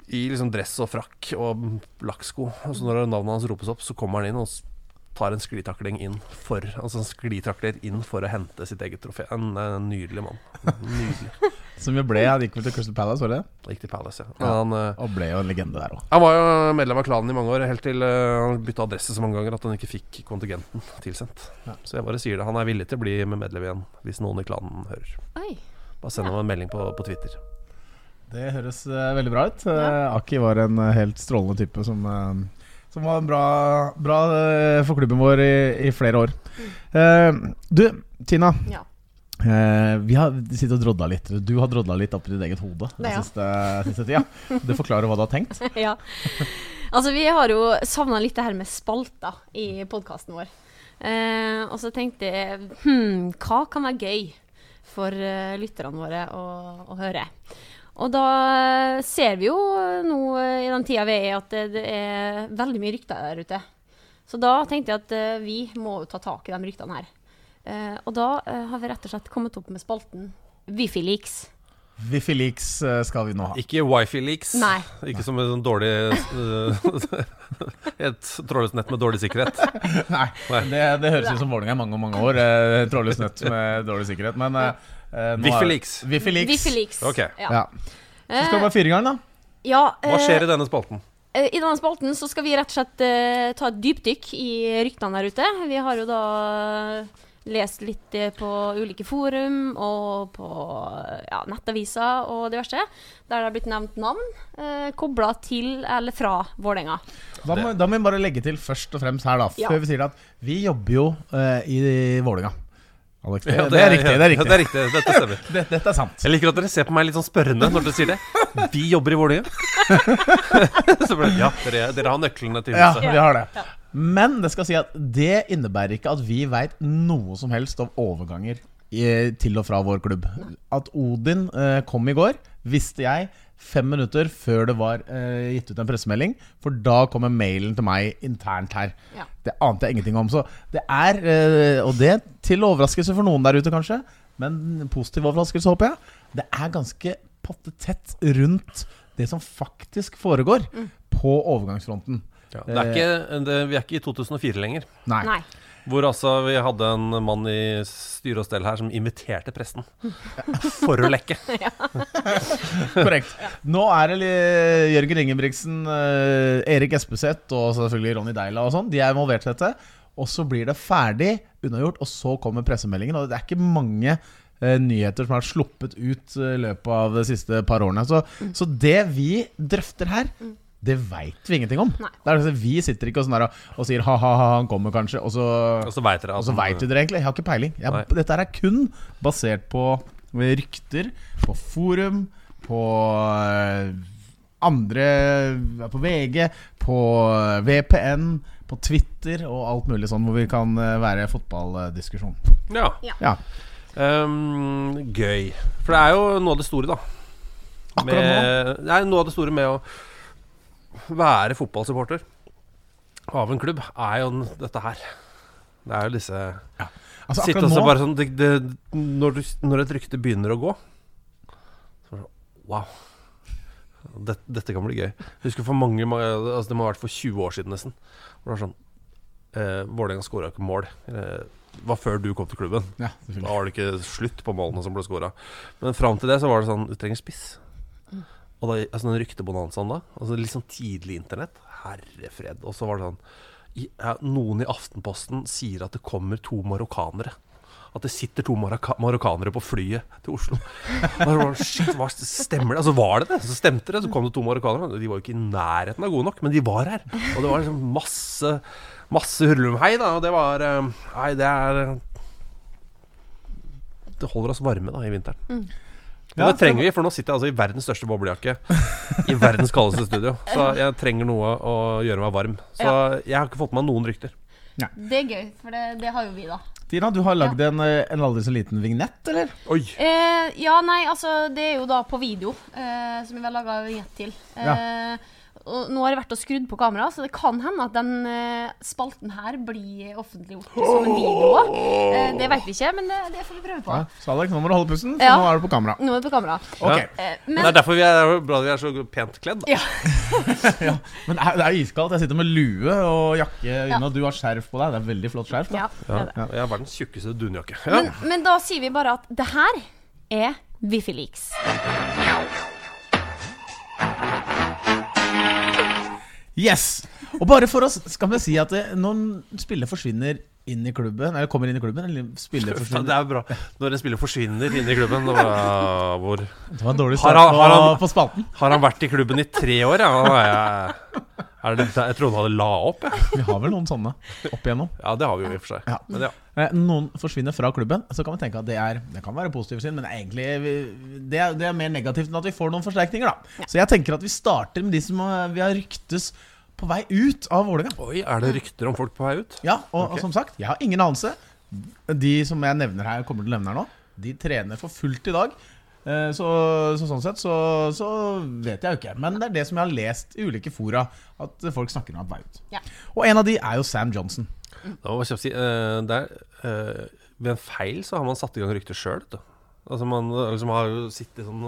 Speaker 3: I liksom dress og frakk og lakksko. Og så når navnet hans ropes opp, så kommer han inn og tar en sklitakling inn for Altså sklitakler inn for å hente sitt eget trofé. En, en nydelig mann. Nydelig.
Speaker 1: Som jo ble Han gikk vel til Crystal Palace, var det?
Speaker 3: Gikk til Palace, ja.
Speaker 1: Ja.
Speaker 3: Han, eh,
Speaker 1: Og ble jo en legende der òg.
Speaker 3: han var jo medlem av klanen i mange år, helt til eh, han bytta adresse så mange ganger at han ikke fikk kontingenten tilsendt.
Speaker 1: Ja.
Speaker 3: Så jeg bare sier det. Han er villig til å bli med medlem igjen, hvis noen i klanen hører.
Speaker 2: Oi.
Speaker 3: Bare send ham en melding på, på Twitter.
Speaker 1: Det høres uh, veldig bra ut.
Speaker 2: Uh,
Speaker 1: Aki var en uh, helt strålende type som, som var bra, bra for klubben vår i, i flere år. Uh, du, Tina.
Speaker 2: Ja.
Speaker 1: Eh, vi har sittet og drodla litt. Du har drodla litt opp i ditt eget hode den
Speaker 2: Ja.
Speaker 1: siste, siste tida. Det forklarer hva du har tenkt. (laughs)
Speaker 2: ja. Altså, vi har jo savna litt det her med spalter i podkasten vår. Eh, og så tenkte jeg hm, hva kan være gøy for uh, lytterne våre å, å høre? Og da ser vi jo nå i den tida vi er i, at det, det er veldig mye rykter der ute. Så da tenkte jeg at vi må jo ta tak i de ryktene her. Eh, og da eh, har vi rett og slett kommet opp med spalten Wifi-leaks.
Speaker 1: Wifi Leaks eh, skal vi nå ha.
Speaker 3: Ikke wifi-leaks.
Speaker 2: Nei.
Speaker 3: Ikke som en sånn dårlig (laughs) Et trådløst nett med dårlig sikkerhet. (laughs)
Speaker 1: Nei, det, det høres ut som Vålerenga i mange mange år. Eh, Trådløst nett med dårlig sikkerhet. Men eh,
Speaker 3: Wifi-leaks.
Speaker 1: Wifi Leaks.
Speaker 2: Wifi-leaks.
Speaker 3: Ok.
Speaker 2: Ja.
Speaker 1: Ja. Så skal vi bare fyre i gang, da.
Speaker 2: ja,
Speaker 3: Hva skjer i denne spalten?
Speaker 2: Eh, I denne spalten så skal vi rett og slett ta et dypdykk i ryktene der ute. Vi har jo da lest litt eh, på ulike forum og på ja, nettaviser og diverse, der det har blitt nevnt navn eh, kobla til eller fra Vålerenga.
Speaker 1: Da da må vi bare legge til først og fremst her, da.
Speaker 2: Ja.
Speaker 1: Før vi sier at vi jobber jo eh, i Vålerenga. Alex, det,
Speaker 3: Ja,
Speaker 1: det, er riktig. Det er
Speaker 3: Ja,
Speaker 1: riktig.
Speaker 3: det er riktig. Dette stemmer. (laughs)
Speaker 1: Det, dette er sant.
Speaker 3: Jeg liker at dere ser på meg litt sånn spørrende når dere sier det. Vi jobber i Vålerenga. (laughs) Det, ja, dere, dere har nøklene til
Speaker 1: Ja, vi har det. Men det skal si at det innebærer ikke at vi veit noe som helst om overganger i, til og fra vår klubb. At Odin eh, kom i går, visste jeg fem minutter før det var eh, gitt ut en pressemelding. For da kommer mailen til meg internt her.
Speaker 2: Ja.
Speaker 1: Det ante jeg ingenting om. Så det er, eh, og det til overraskelse for noen der ute, kanskje, men positiv overraskelse, håper jeg, det er ganske pattetett rundt det som faktisk foregår på overgangsfronten.
Speaker 3: Ja, det er ikke, det, vi er ikke i 2004 lenger.
Speaker 1: Nei.
Speaker 2: Nei.
Speaker 3: Hvor altså vi hadde en mann i styre og stell her som inviterte pressen for å lekke. (laughs)
Speaker 1: Korrekt. Nå er det Jørgen Ingebrigtsen, eh, Erik Espeseth og selvfølgelig Ronny Deila og sånn. De er involvert i dette. Og så blir det ferdig, unnagjort, og så kommer pressemeldingen. Og det er ikke mange eh, nyheter som har sluppet ut eh, i løpet av de siste par årene. Så, så det vi drøfter her, det veit vi ingenting om. Det er altså, vi sitter ikke og, sånn der, og sier ha-ha, han kommer kanskje, og så,
Speaker 3: Og så veit dere
Speaker 1: det egentlig. Jeg har ikke peiling. Jeg, dette er kun basert på rykter, på forum, på eh, andre På VG, på VPN, på Twitter og alt mulig sånn hvor vi kan eh, være fotballdiskusjon.
Speaker 3: Ja.
Speaker 1: Ja.
Speaker 3: Um, gøy. For det er jo noe av det store, da.
Speaker 1: Akkurat nå.
Speaker 3: Nei, noe av det store med å være fotballsupporter av en klubb, er jo dette her. Det er jo disse ja.
Speaker 1: Altså,
Speaker 3: Sitte og
Speaker 1: se
Speaker 3: bare sånn det, det, når, du, når et rykte begynner å gå Så det sånn Wow. Dette, dette kan bli gøy. Jeg husker for mange, altså Det må ha vært for 20 år siden nesten. Hvor det var sånn eh, Vålerenga skåra ikke mål. Eh, det var før du kom til klubben.
Speaker 1: Ja,
Speaker 3: Da var det ikke slutt på målene som ble skåra. Men fram til det så var det sånn Du trenger spiss. Og da, altså den ryktebonanzaen da, altså litt sånn tidlig internett Herre fred. Og så var det sånn i, ja, Noen i Aftenposten sier at det kommer to marokkanere. At det sitter to marokka marokkanere på flyet til Oslo. (laughs) Var det, Shit, hva stemmer det? Altså var det det? Så stemte det. Så kom det to marokkanere. De var jo ikke i nærheten av gode nok, men de var her. Og det var liksom masse Masse hurlumhei, da. Og det var eh, Nei, det er Det holder oss varme da i vinteren. Og
Speaker 1: Ja,
Speaker 3: det trenger vi, for nå sitter jeg altså i verdens største boblejakke. I verdens kaldeste studio. Så (laughs) jeg trenger noe å gjøre meg varm. Så jeg har ikke fått med meg noen rykter.
Speaker 2: Det er gøy, for det, det har jo vi, da.
Speaker 1: Tina, du har lagd en, eh, en aldri så liten vignett, eller?
Speaker 3: Oi!
Speaker 2: Eh, ja, nei, altså Det er jo da på video, eh, som vi har laga vignett til. Eh, og nå har jeg vært og skrudd på kamera, så det kan hende at den eh, spalten her blir offentliggjort som en video òg. Eh, det vet vi ikke, men det, det får vi prøve på.
Speaker 1: Ja. Så Alex, nå må du holde pusten, for
Speaker 2: Ja.
Speaker 1: nå er du på kamera.
Speaker 2: Nå er det på kamera.
Speaker 1: Ok,
Speaker 3: Ja.
Speaker 2: Eh,
Speaker 3: Det
Speaker 2: men
Speaker 3: er derfor vi er, det er bra vi er så pent kledd. da. (laughs)
Speaker 2: ja,
Speaker 1: Men det er, det er iskaldt. Jeg sitter med lue og jakke unna. og du har skjerf på deg. Det er veldig flott skjerf. Da.
Speaker 2: ja, det er det.
Speaker 3: Ja, jeg har verdens tjukkeste dunjakke. Ja.
Speaker 2: Men, men da sier vi bare at det her er Wifi-leaks.
Speaker 1: Yes! Og bare for oss skal vi si at det, når spiller forsvinner inn i klubben, eller kommer inn i klubben, eller spiller (laughs)
Speaker 3: Det
Speaker 1: forsvinner
Speaker 3: er bra når en spiller forsvinner inn i klubben. da var, (laughs) hvor
Speaker 1: Det var en dårlig
Speaker 3: Har han- har han-
Speaker 1: på spalten.
Speaker 3: Har han vært i klubben i tre år? Ja, er jeg, er det, jeg trodde han hadde la opp. Jeg.
Speaker 1: Vi har vel noen sånne opp igjennom.
Speaker 3: Ja, det har vi jo i og for seg.
Speaker 1: Ja.
Speaker 3: Men ja.
Speaker 1: Eh, Noen forsvinner fra klubben, så kan vi tenke at det er Det kan være positivt sinn, men egentlig det er, det er mer negativt enn at vi får noen forsterkninger. da Så jeg tenker at vi starter med de som vi har ryktes på vei ut av Vålerenga.
Speaker 3: Oi, er det rykter om folk på vei ut?
Speaker 1: Ja, og, og som sagt, jeg har ingen anelse. De som jeg nevner her, kommer til å nevne her nå, de trener for fullt i dag. Eh, Så, så sånn sett så, så vet jeg jo ikke. Men det er det som jeg har lest i ulike fora, at folk snakker om at vei ut.
Speaker 2: Ja.
Speaker 1: Og en av de er jo Sam Johnson.
Speaker 3: Da må jeg si eh, det er, eh, Ved en feil så har man satt i gang ryktet sjøl. Altså man liksom har jo sittet, sånn,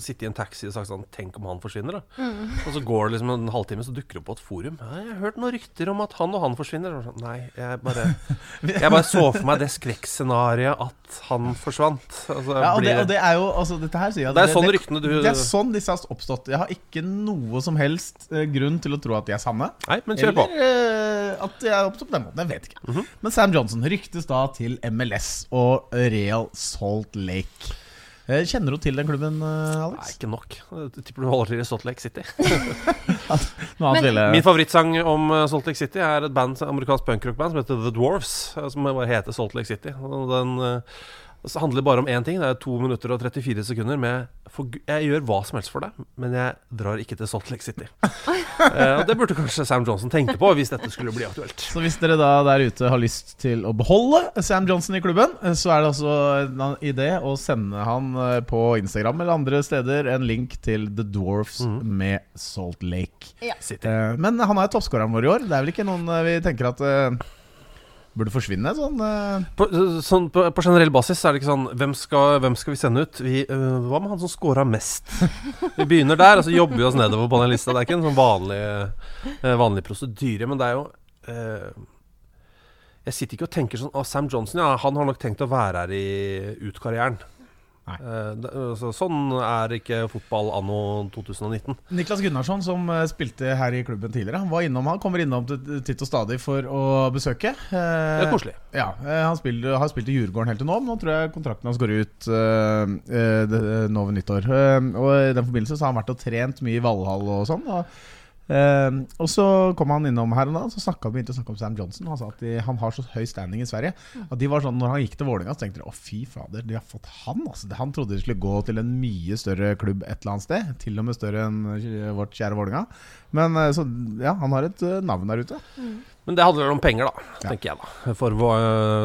Speaker 3: sittet i en taxi og sagt sånn Tenk om han forsvinner, da. Og så går det liksom en halvtime, så dukker det opp på et forum. Ja, 'Jeg har hørt noen rykter om at han og han forsvinner.' Og sånn, Nei, jeg bare (laughs) Jeg bare så for meg det skrekkscenarioet at han forsvant. Altså,
Speaker 1: Ja, og,
Speaker 3: blir
Speaker 1: det, og det er jo altså, Dette her sier jeg
Speaker 3: Det er sånn ryktene du-
Speaker 1: Det er sånn disse har oppstått. Jeg har ikke noe som helst eh, grunn til å tro at de er sanne.
Speaker 3: Nei, men kjør på.
Speaker 1: Eller eh, at de er oppstått på den måten. Jeg vet ikke.
Speaker 3: Mhm.
Speaker 1: Men Sam Johnson ryktes da til MLS og Real Salt Lake. Eh, Kjenner du til den klubben, Alex?
Speaker 3: Nei, ikke nok. Jeg tipper du holder til i Salt Lake City. (laughs)
Speaker 2: Men-
Speaker 3: Min favorittsang om uh, Salt Lake City er et band, amerikansk punkrockband som heter The Dwarfs. uh, Som bare heter Salt Lake City. Og den uh, så handler bare om én ting. Det er 2 minutter og 34 sekunder med for, Jeg gjør hva som helst for deg, men jeg drar ikke til Salt Lake City. (laughs) Eh, og Det burde kanskje Sam Johnson tenke på hvis dette skulle bli aktuelt.
Speaker 1: Så hvis dere da der ute har lyst til å beholde Sam Johnson i klubben, eh, så er det altså en idé å sende han eh, på Instagram eller andre steder en link til The Dwarfs
Speaker 3: Mhm.
Speaker 1: med Salt Lake.
Speaker 3: City.
Speaker 1: Eh, Men han er jo toppskåreren vår i år. Det er vel ikke noen vi tenker at eh, burde forsvinne? Sånn uh...
Speaker 3: På, sånn, på, på generell basis er det ikke sånn Hvem skal, hvem skal vi sende ut? Vi, uh, hva med han som scora mest? (laughs) Vi begynner der, og så jobber vi oss nedover på den lista. Det er ikke en sånn vanlig, uh, vanlig prosedyre, men det er jo Jeg sitter ikke og tenker sånn Å, Sam Johnson, ja, han har nok tenkt å være her i ut karrieren. Eh, det, altså, sånn er ikke fotball anno 2019.
Speaker 1: Niklas Gunnarsson, som eh, spilte her i klubben tidligere, han var innom, han kommer innom til- titt og stadig for å besøke.
Speaker 3: Det
Speaker 1: Eh,
Speaker 3: er koselig.
Speaker 1: Ja, Han spiller, har spilt i Djurgården helt til nå, men nå tror jeg kontrakten hans går ut nå ved nyttår. Eh, og I den forbindelse så har han vært og trent mye i Valhall og sånn. Og Eh, og så kom han innom her og da, så snakket, begynte å snakke om Sam Johnson. Han sa at de, han har så høy standing i Sverige. At de var sånn, når han gikk til Vålerenga, så tenkte de å fy fader, de har fått han. Altså. Han trodde de skulle gå til en mye større klubb et eller annet sted. Til og med større enn eh, vårt kjære Vålerenga. Men eh, så ja, han har et eh, navn der ute.
Speaker 3: Men det handler om penger, da,
Speaker 1: Ja.
Speaker 3: tenker jeg. da For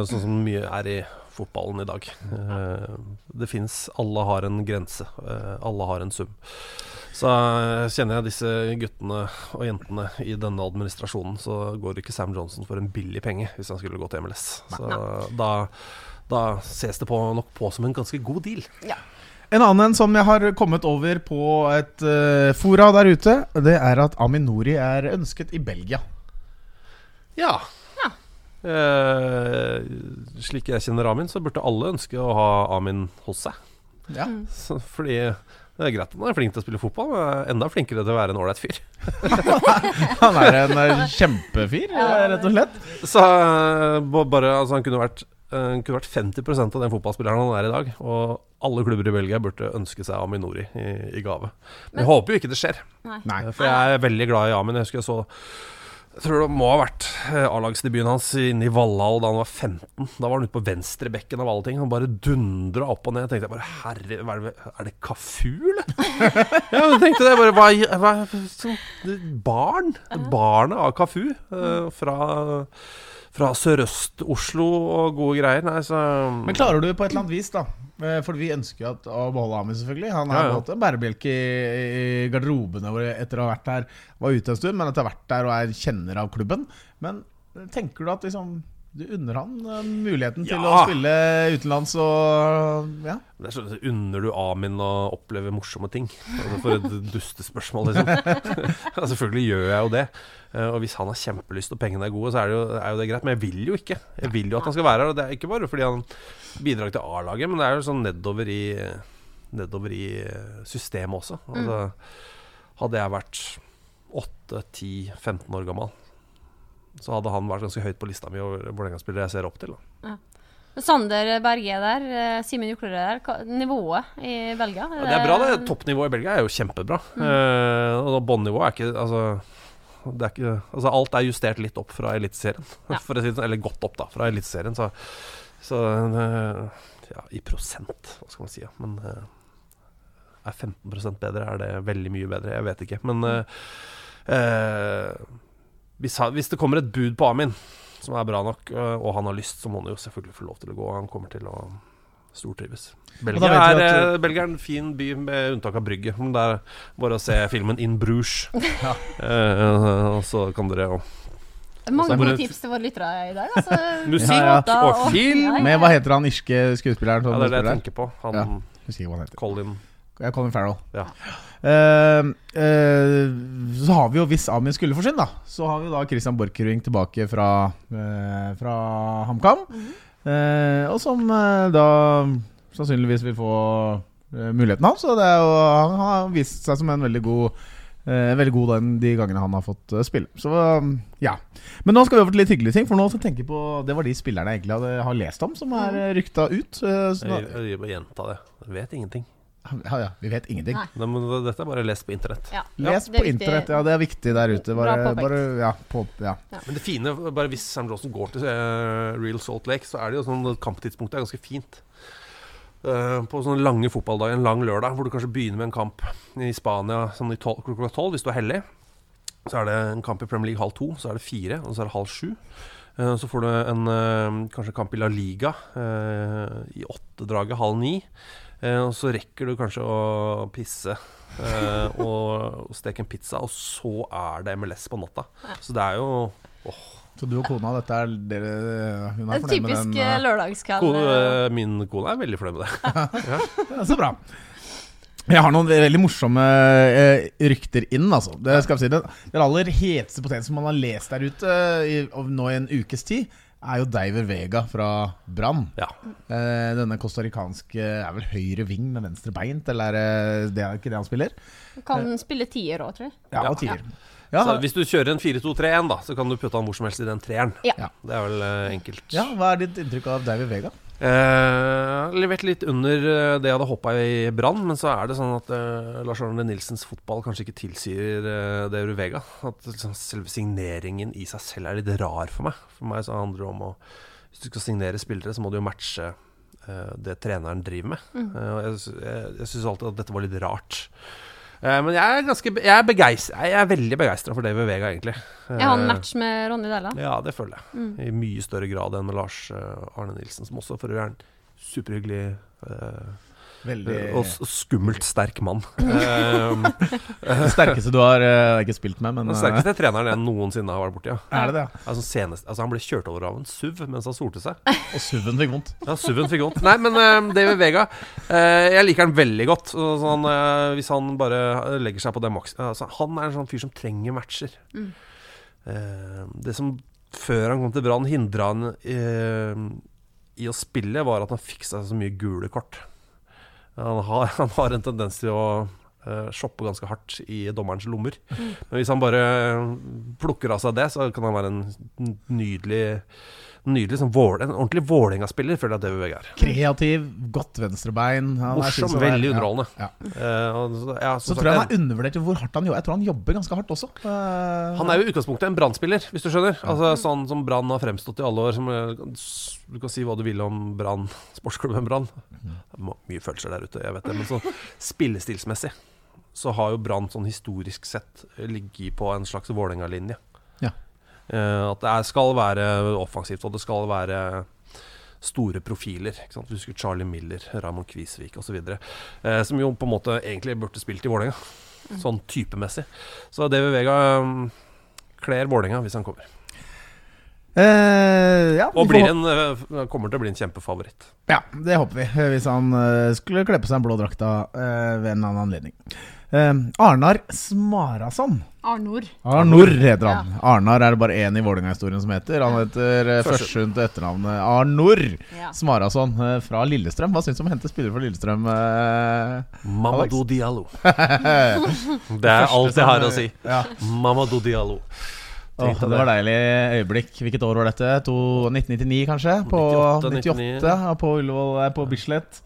Speaker 3: sånn som mye er i fotballen i dag. Eh, Det fins Alle har en grense. eh, Alle har en sum. Så eh, kjenner jeg disse guttene og jentene i denne administrasjonen, så går ikke Sam Johnson for en billig penge hvis han skulle gå til MLS. Så da, da ses det på, nok på som en ganske god deal.
Speaker 1: En annen som jeg har kommet over på et uh, fora der ute, det er at Aminori er ønsket i Belgia.
Speaker 3: Ja. Eh, slik jeg kjenner Amin, så burde alle ønske å ha Amin hos seg.
Speaker 1: Ja.
Speaker 3: Så, fordi det er greit at han er flink til å spille fotball, men enda flinkere til å være en ålreit fyr. (laughs)
Speaker 1: Han er en eh, kjempefyr, rett og slett.
Speaker 3: Så eh, bare, altså, han kunne vært eh, kunne vært 50% av den fotballspilleren han er i dag. Og alle klubber i Belgia burde ønske seg Aminori i, i gave. Men jeg håper jo ikke det skjer.
Speaker 2: Nei.
Speaker 3: For jeg er veldig glad i Amin. Jeg husker jeg så Jeg tror det må ha vært eh, A-lagsdebuten hans inne i Valhall da han var 15. Da var han ute på venstrebekken av alle ting. Han bare dundra opp og ned. Jeg tenkte bare Herre, er det, er det Kafu, eller? (laughs) ja, jeg tenkte det bare Hva, hva så, Barn? Barnet av Kafu. Uh, fra fra Sørøst-Oslo og gode greier. Nei, så
Speaker 1: Men klarer du på et eller annet vis, da eh, For vi ønsker jo at, å beholde Ami, selvfølgelig. Han er
Speaker 3: Ja, ja.
Speaker 1: en bærebjelke i, garderobene våre etter å ha vært her. Var ute en stund, men etter å ha vært der og er kjenner av klubben. Men tenker du at liksom du unner han eh, muligheten til
Speaker 3: Ja.
Speaker 1: å spille utenlands og Ja.
Speaker 3: Det er sånn, Unner du Amin å oppleve morsomme ting? Altså, for et (laughs) dustespørsmål, liksom. (laughs) selvfølgelig gjør jeg jo det. Eh, Og hvis han har kjempelyst og pengene er gode, så er det, jo, er jo det greit. Men jeg vil jo ikke. Jeg vil jo at han skal være her. Og det er ikke bare fordi han bidrar til A-laget, men det er jo sånn nedover i, nedover i systemet også. Altså, hadde jeg vært 8-10-15 år gammel, så hadde han vært ganske høyt på lista mi over Vålerenga-spillere jeg ser opp til. Da.
Speaker 2: Sander Berge er der, eh, Simen Juklerud er der. Nivået i Belgia?
Speaker 3: Ja, det er bra, det. Toppnivået i Belgia er jo kjempebra. Eh, og båndnivået er ikke Altså, det er ikke, altså alt er justert litt opp fra Eliteserien. (laughs)
Speaker 2: Ja.
Speaker 3: Si sånn, Eller godt opp, da, fra Eliteserien. Så, så eh, ja, i prosent, hva skal man si. Ja. Men eh, er 15% bedre? Er det veldig mye bedre? Jeg vet ikke. Men eh, hvis, hvis det kommer et bud på Amin som er bra nok, eh, og han har lyst, så må han jo selvfølgelig få lov til å gå. Han kommer til å stortrives. Belgia er,
Speaker 1: at-
Speaker 3: eh, Belgia er en fin by, med unntak av Brygge. Men Det er bare å se filmen In Bruges. (laughs) Eh, og så kan dere jo
Speaker 2: Mange gode tips til våre lyttere i dag. Altså, (laughs)
Speaker 3: Musikk
Speaker 1: Ja,
Speaker 2: ja.
Speaker 3: og film.
Speaker 2: Ja, ja.
Speaker 1: Med hva heter han irske skuespilleren?
Speaker 3: Ja, det er det jeg tenker på. Han
Speaker 1: Ja. Husker hva han heter.
Speaker 3: Colin
Speaker 1: Ja, Colin Farrell.
Speaker 3: Ja.
Speaker 1: Uh, uh, så har vi jo, hvis Amin skulle forsvinne, da, så har vi da Christian Borchgrevink tilbake fra, uh, fra HamKam. Eh, og som da sannsynligvis vil få muligheten hans. Det er jo, han har vist seg som en veldig god eh, Veldig god den de gangene han har fått spille. Så ja. Men nå skal vi over til litt hyggelige ting. For nå skal jeg tenke på Det var de spillerne jeg egentlig hadde, har lest om, som er uh, rykta ut. så jeg,
Speaker 3: Jeg jeg bare gjenta det. Jeg vet ingenting.
Speaker 1: Ja, ja, vi vet ingenting.
Speaker 2: Nei.
Speaker 3: Nei, men dette er bare lest på internett.
Speaker 2: Ja.
Speaker 1: Les på internett, ja. Det er viktig der ute. Bare, bare ja, på, ja.
Speaker 3: Men det fine, bare hvis Sam Johnson går til eh, Real Salt Lake, så er det jo sånn at kamptidspunktet er ganske fint. Uh, på sånne lange fotballdager, en lang lørdag, hvor du kanskje begynner med en kamp i Spania sånn i tol klokka tolv, hvis du er heldig. Så er det en kamp i Premier League halv to, så er det fire, og så er det halv sju. Eh, Så får du en, kanskje en kamp i La Liga eh, i åttedraget halv ni. Eh, og så rekker du kanskje å pisse eh, og, steke en pizza, og så er det MLS på natta. Så det er jo
Speaker 1: Så du og kona, dette er dere Hun er
Speaker 2: En
Speaker 1: fornøyd med den?
Speaker 2: Typisk
Speaker 1: eh,
Speaker 2: lørdagskveld. Eh,
Speaker 3: min kone er veldig fornøyd med det. (laughs)
Speaker 1: ja, Så bra. Jeg har noen veldig morsomme eh, rykter inn, altså. Det skal jeg si det. Den aller heteste poteten som man har lest der ute i, nå i en ukes tid, er jo Diver Vega fra Brann.
Speaker 3: Ja.
Speaker 1: Eh, denne costaricanske er vel høyre ving med venstre beint, eller er det, er ikke det han spiller?
Speaker 2: Kan spille tier òg, tror jeg.
Speaker 1: Ja,
Speaker 3: Ja.
Speaker 1: og tier. Ja,
Speaker 3: Så hvis du kjører en 4-2-3-1, da, så kan du putte han hvor som helst i den treeren.
Speaker 2: Ja.
Speaker 1: Ja.
Speaker 3: Det er vel eh, enkelt.
Speaker 1: ja, hva er ditt inntrykk av Diver Vega?
Speaker 3: Eh, levert litt under eh, det jeg hadde håpa i Brann, men så er det sånn at eh, Lars Arne Nilsens fotball kanskje ikke tilsier eh, det Vega At liksom, selve signeringen i seg selv er litt rar for meg. For meg så handler det om å Hvis du skal signere spillere, så må du jo matche eh, det treneren driver med. Eh, og jeg jeg, jeg syns alltid at dette var litt rart. Eh, men jeg er ganske Jeg er, begeistret, jeg er veldig begeistra for David Vega, egentlig.
Speaker 2: Jeg har
Speaker 3: en
Speaker 2: match med Ronny Dæhlie?
Speaker 3: ja, det føler jeg.
Speaker 2: Mm.
Speaker 3: I mye større grad enn med Lars eh, Arne Nilsen, som også for øvrig er en superhyggelig eh,
Speaker 1: Veldig
Speaker 3: og skummelt sterk mann. (laughs) (laughs)
Speaker 1: den sterkeste du har uh, ikke spilt med, men
Speaker 3: den
Speaker 1: eh,
Speaker 3: sterkeste treneren jeg noensinne har vært borti. Ja.
Speaker 1: er det det?
Speaker 3: Altså, senest, altså, han ble kjørt over av en SUV mens han solte seg. (laughs)
Speaker 1: Og SUV-en fikk vondt.
Speaker 3: Ja, SUV-en fikk vondt. Nei, men uh, David Vega uh, Jeg liker han veldig godt. Så, sånn, eh, hvis han bare legger seg på det maks altså, Han er en sånn fyr som trenger matcher.
Speaker 2: Mm.
Speaker 3: Eh, det som før han kom til Brann, hindra han eh, i å spille, var at han fiksa så mye gule kort. Han har, (laughs) han har en tendens til å uh, shoppe ganske hardt i dommerens lommer. Men hvis han bare plukker av seg det, så kan han være en nydelig Nydelig sånn vål, En ordentlig Vålerenga-spiller, føler jeg at David Vega er.
Speaker 1: Kreativ, godt venstrebein. Han
Speaker 3: Morsom, veldig underholdende.
Speaker 1: Ja.
Speaker 3: Uh, og så- ja,
Speaker 1: Så tror jeg han er undervurdert hvor hardt han jobber. Jeg tror han jobber ganske hardt også. Uh,
Speaker 3: Han er jo i utgangspunktet en Brann-spiller, hvis du skjønner. Altså Sånn som Brann har fremstått i alle år. Som, eh, du kan si hva du vil om Brann, (laughs) sportsklubben Brann. Mye følelser der ute, jeg vet det. Men sånn (laughs) spillestilsmessig så har jo Brann sånn historisk sett ligget på en slags Vålerenga-linje.
Speaker 1: Ja.
Speaker 3: Eh, at det er, skal være offensivt, og det skal være store profiler. Ikke sant? Du husker Charlie Miller, Raymond Kvisvik osv. Eh, som jo på en måte egentlig burde spilt i Vålerenga, sånn typemessig. Så David Vega um, kler Vålerenga hvis han kommer.
Speaker 1: Eh, ja,
Speaker 3: Og blir en, uh, kommer til å bli en kjempefavoritt.
Speaker 1: Ja, det håper vi. Hvis han uh, skulle kle på seg en blå drakta eh, ved en annen anledning. Eh, Arnar Smarason.
Speaker 2: Arnor.
Speaker 1: Arnor heter han. Arnar er det bare én i Vålerenga-historien som heter. Han heter uh,
Speaker 3: Førsund.
Speaker 1: Førsund til etternavnet Arnor
Speaker 2: Ja.
Speaker 1: Smarason eh, fra Lillestrøm. Hva syns du om å hente spillere fra Lillestrøm? eh?
Speaker 3: Mamadou Diallo. (laughs) Det er alt jeg har å si.
Speaker 1: Ja.
Speaker 3: Mamadou Diallo.
Speaker 1: Åh, det var deilig øyeblikk. Hvilket år var dette? To, 1999, kanskje? På
Speaker 3: 98,
Speaker 1: 98, ja, på Ullevål, eh, på Bislett.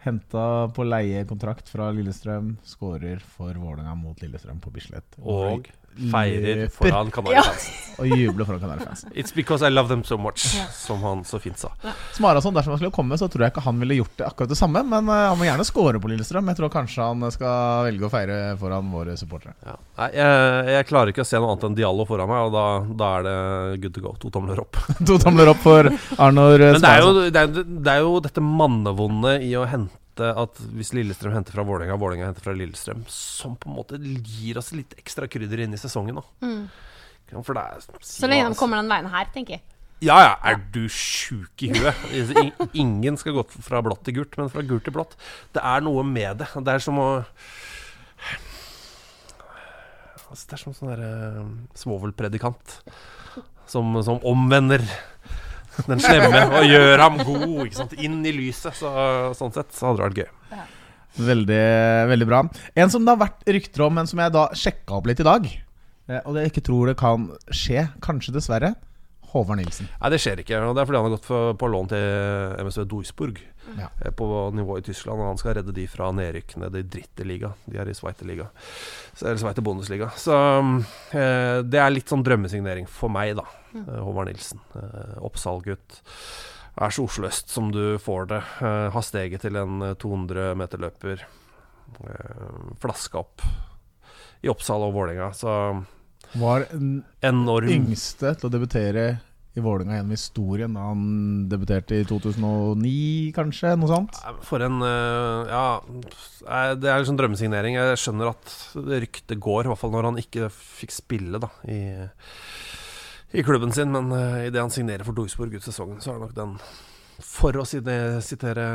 Speaker 1: Henta på leiekontrakt fra Lillestrøm. Skårer for Vålerenga mot Lillestrøm på Bislett.
Speaker 3: Og feirer
Speaker 1: løper
Speaker 3: foran Kanarifansen.
Speaker 1: Og jubler foran Kanarifansen.
Speaker 3: It's because I love them so much, som han så fint sa.
Speaker 1: Smarason, dersom han skulle komme, så tror jeg ikke han ville gjort det akkurat det samme. Men eh, han må gjerne score på Lillestrøm. Jeg tror kanskje han skal velge å feire foran våre supportere.
Speaker 3: Ja. Nei, jeg, jeg klarer ikke å se noe annet enn Diallo foran meg, og da, da er det good to go. To tomler opp. (laughs)
Speaker 1: to tomler opp for Arnor eh,
Speaker 3: Men det er, jo, det, er, det er jo dette mannevonde i å hente at hvis Lillestrøm henter fra Vålerenga, Vålerenga henter fra Lillestrøm, som på en måte gir oss litt ekstra krydder inn i sesongen.
Speaker 2: Mm.
Speaker 3: For det er,
Speaker 2: Så lenge de kommer den veien her, tenker jeg.
Speaker 3: Ja ja, er du sjuk i huet? Ingen skal gå fra blått til gult, men fra gult til blått. Det er noe med det. Det er som å altså, Det er som sånn derre svovelpredikant som, som omvender den slemme og gjør ham god ikke sant? inn i lyset. Så, sånn sett så hadde det vært gøy.
Speaker 1: Veldig, veldig bra. En som det har vært rykter om, men som jeg da sjekka opp litt i dag, eh, og det jeg ikke tror det kan skje, kanskje dessverre, Håvard Nilsen.
Speaker 3: Nei, det skjer ikke. Og det er fordi han har gått for, på lån til MSV Duisburg.
Speaker 1: Ja.
Speaker 3: eh, På nivå i Tyskland. Og han skal redde de fra nedrykk ned i dritteliga. De er i Sveiterliga. Eller Sveiter Bundesliga. Så eh, det er litt sånn drømmesignering for meg, da. Eh, Håvard Nilsen. Eh, Oppsalgutt. Er så Oslo øst som du får det. Eh, har steget til en eh, 200 meter løper. Eh, flaska opp i Oppsal og Vålerenga. Så
Speaker 1: Var den
Speaker 3: enorm
Speaker 1: yngste til å debutere i Vålerenga gjennom historien da han debuterte i 2009, kanskje? Noe sånt?
Speaker 3: For en eh, Ja, eh, det er liksom drømmesignering. Jeg skjønner at ryktet går, i hvert fall når han ikke fikk spille da i, i klubben sin. Men uh, idet han signerer for Duisburg ut sesongen, så er det nok den For å sitere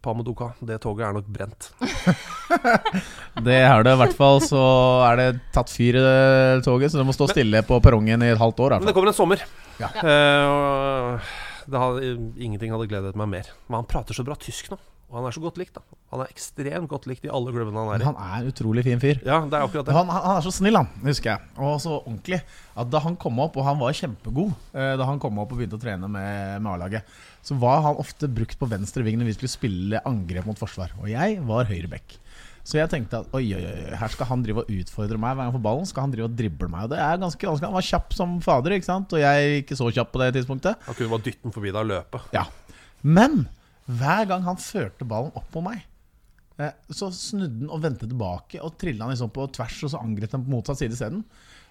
Speaker 3: Pameduka, det toget er nok brent. (laughs)
Speaker 1: Det er det i hvert fall. Så er det tatt fyr i det toget, så det må stå stille på perrongen i et halvt år.
Speaker 3: Men det kommer en sommer.
Speaker 1: Ja.
Speaker 3: Uh, hadde, ingenting hadde gledet meg mer. Men han prater så bra tysk nå. Og han er så godt likt. da Han er ekstremt godt likt i alle klubbene han er i.
Speaker 1: Han er utrolig fin fyr.
Speaker 3: Ja, det er akkurat det.
Speaker 1: Han, han han er så snill, han, husker jeg. Og så ordentlig. At da han kom opp, og han var kjempegod eh, da han kom opp og begynte å trene med, med A-laget, så var han ofte brukt på venstre ving når vi skulle spille angrep mot forsvar. Og jeg var høyre back. Så jeg tenkte at oi, oi, oi, her skal han drive og utfordre meg hver gang for ballen. Skal han drive og drible meg. Og det er ganske vanskelig. Han var kjapp som fader, ikke sant? og jeg ikke så kjapp på det tidspunktet.
Speaker 3: Han kunne bare dytte den forbi deg og løpe.
Speaker 1: Ja. Men hver gang han førte ballen opp på meg, eh, så snudde han og vendte tilbake og trilla han liksom på tvers, og så angrep han på motsatt side isteden.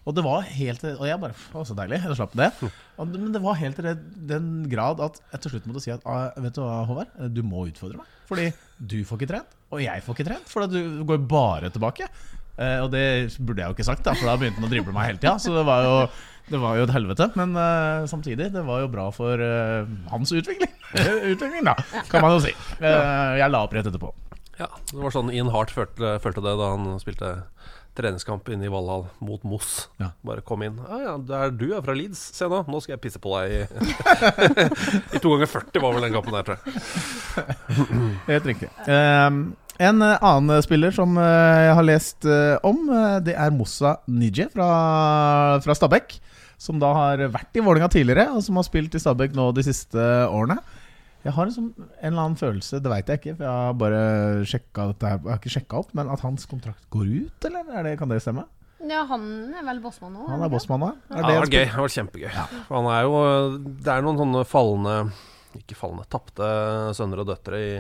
Speaker 1: Og det var helt Og jeg bare Å, så deilig. Jeg slapp det. Men det var helt til den grad at jeg til slutt måtte si at ah, Vet du hva, Håvard? Du må utfordre meg. Fordi du får ikke trent, og jeg får ikke trent. For du går bare tilbake. Eh, og det burde jeg jo ikke sagt, da for da begynte han å drible meg hele tida. Så det var jo det var jo et helvete, men uh, samtidig, det var jo bra for uh, hans utvikling. (laughs) utvikling, da, kan man jo si. Uh, jeg la opp rett etterpå.
Speaker 3: Ja, Det var sånn Ian Hart følte, følte det da han spilte treningskamp inne i Valhall mot Moss.
Speaker 1: Ja.
Speaker 3: Bare kom inn. Ah, ja, er du er fra Leeds. Se nå, nå skal jeg pisse på deg i, (laughs) I to ganger 40 var vel den kampen der, tror jeg. (laughs)
Speaker 1: Helt riktig. Um, en annen spiller som jeg har lest om, det er Mossa Nije fra, fra Stabæk. Som da har vært i Vålerenga tidligere, og som har spilt i Stabæk nå de siste årene. Jeg har liksom en eller annen følelse, det veit jeg ikke, for jeg har bare sjekka dette. Jeg har ikke sjekka opp, men at hans kontrakt går ut, eller? Er det, kan det stemme?
Speaker 2: Ja, han er vel bossmann nå?
Speaker 1: Han er bossmann nå? Er
Speaker 3: Ja, det var gøy. Det var kjempegøy. Ja. han er jo Det er noen sånne fallende Ikke fallende, tapte sønner og døtre i,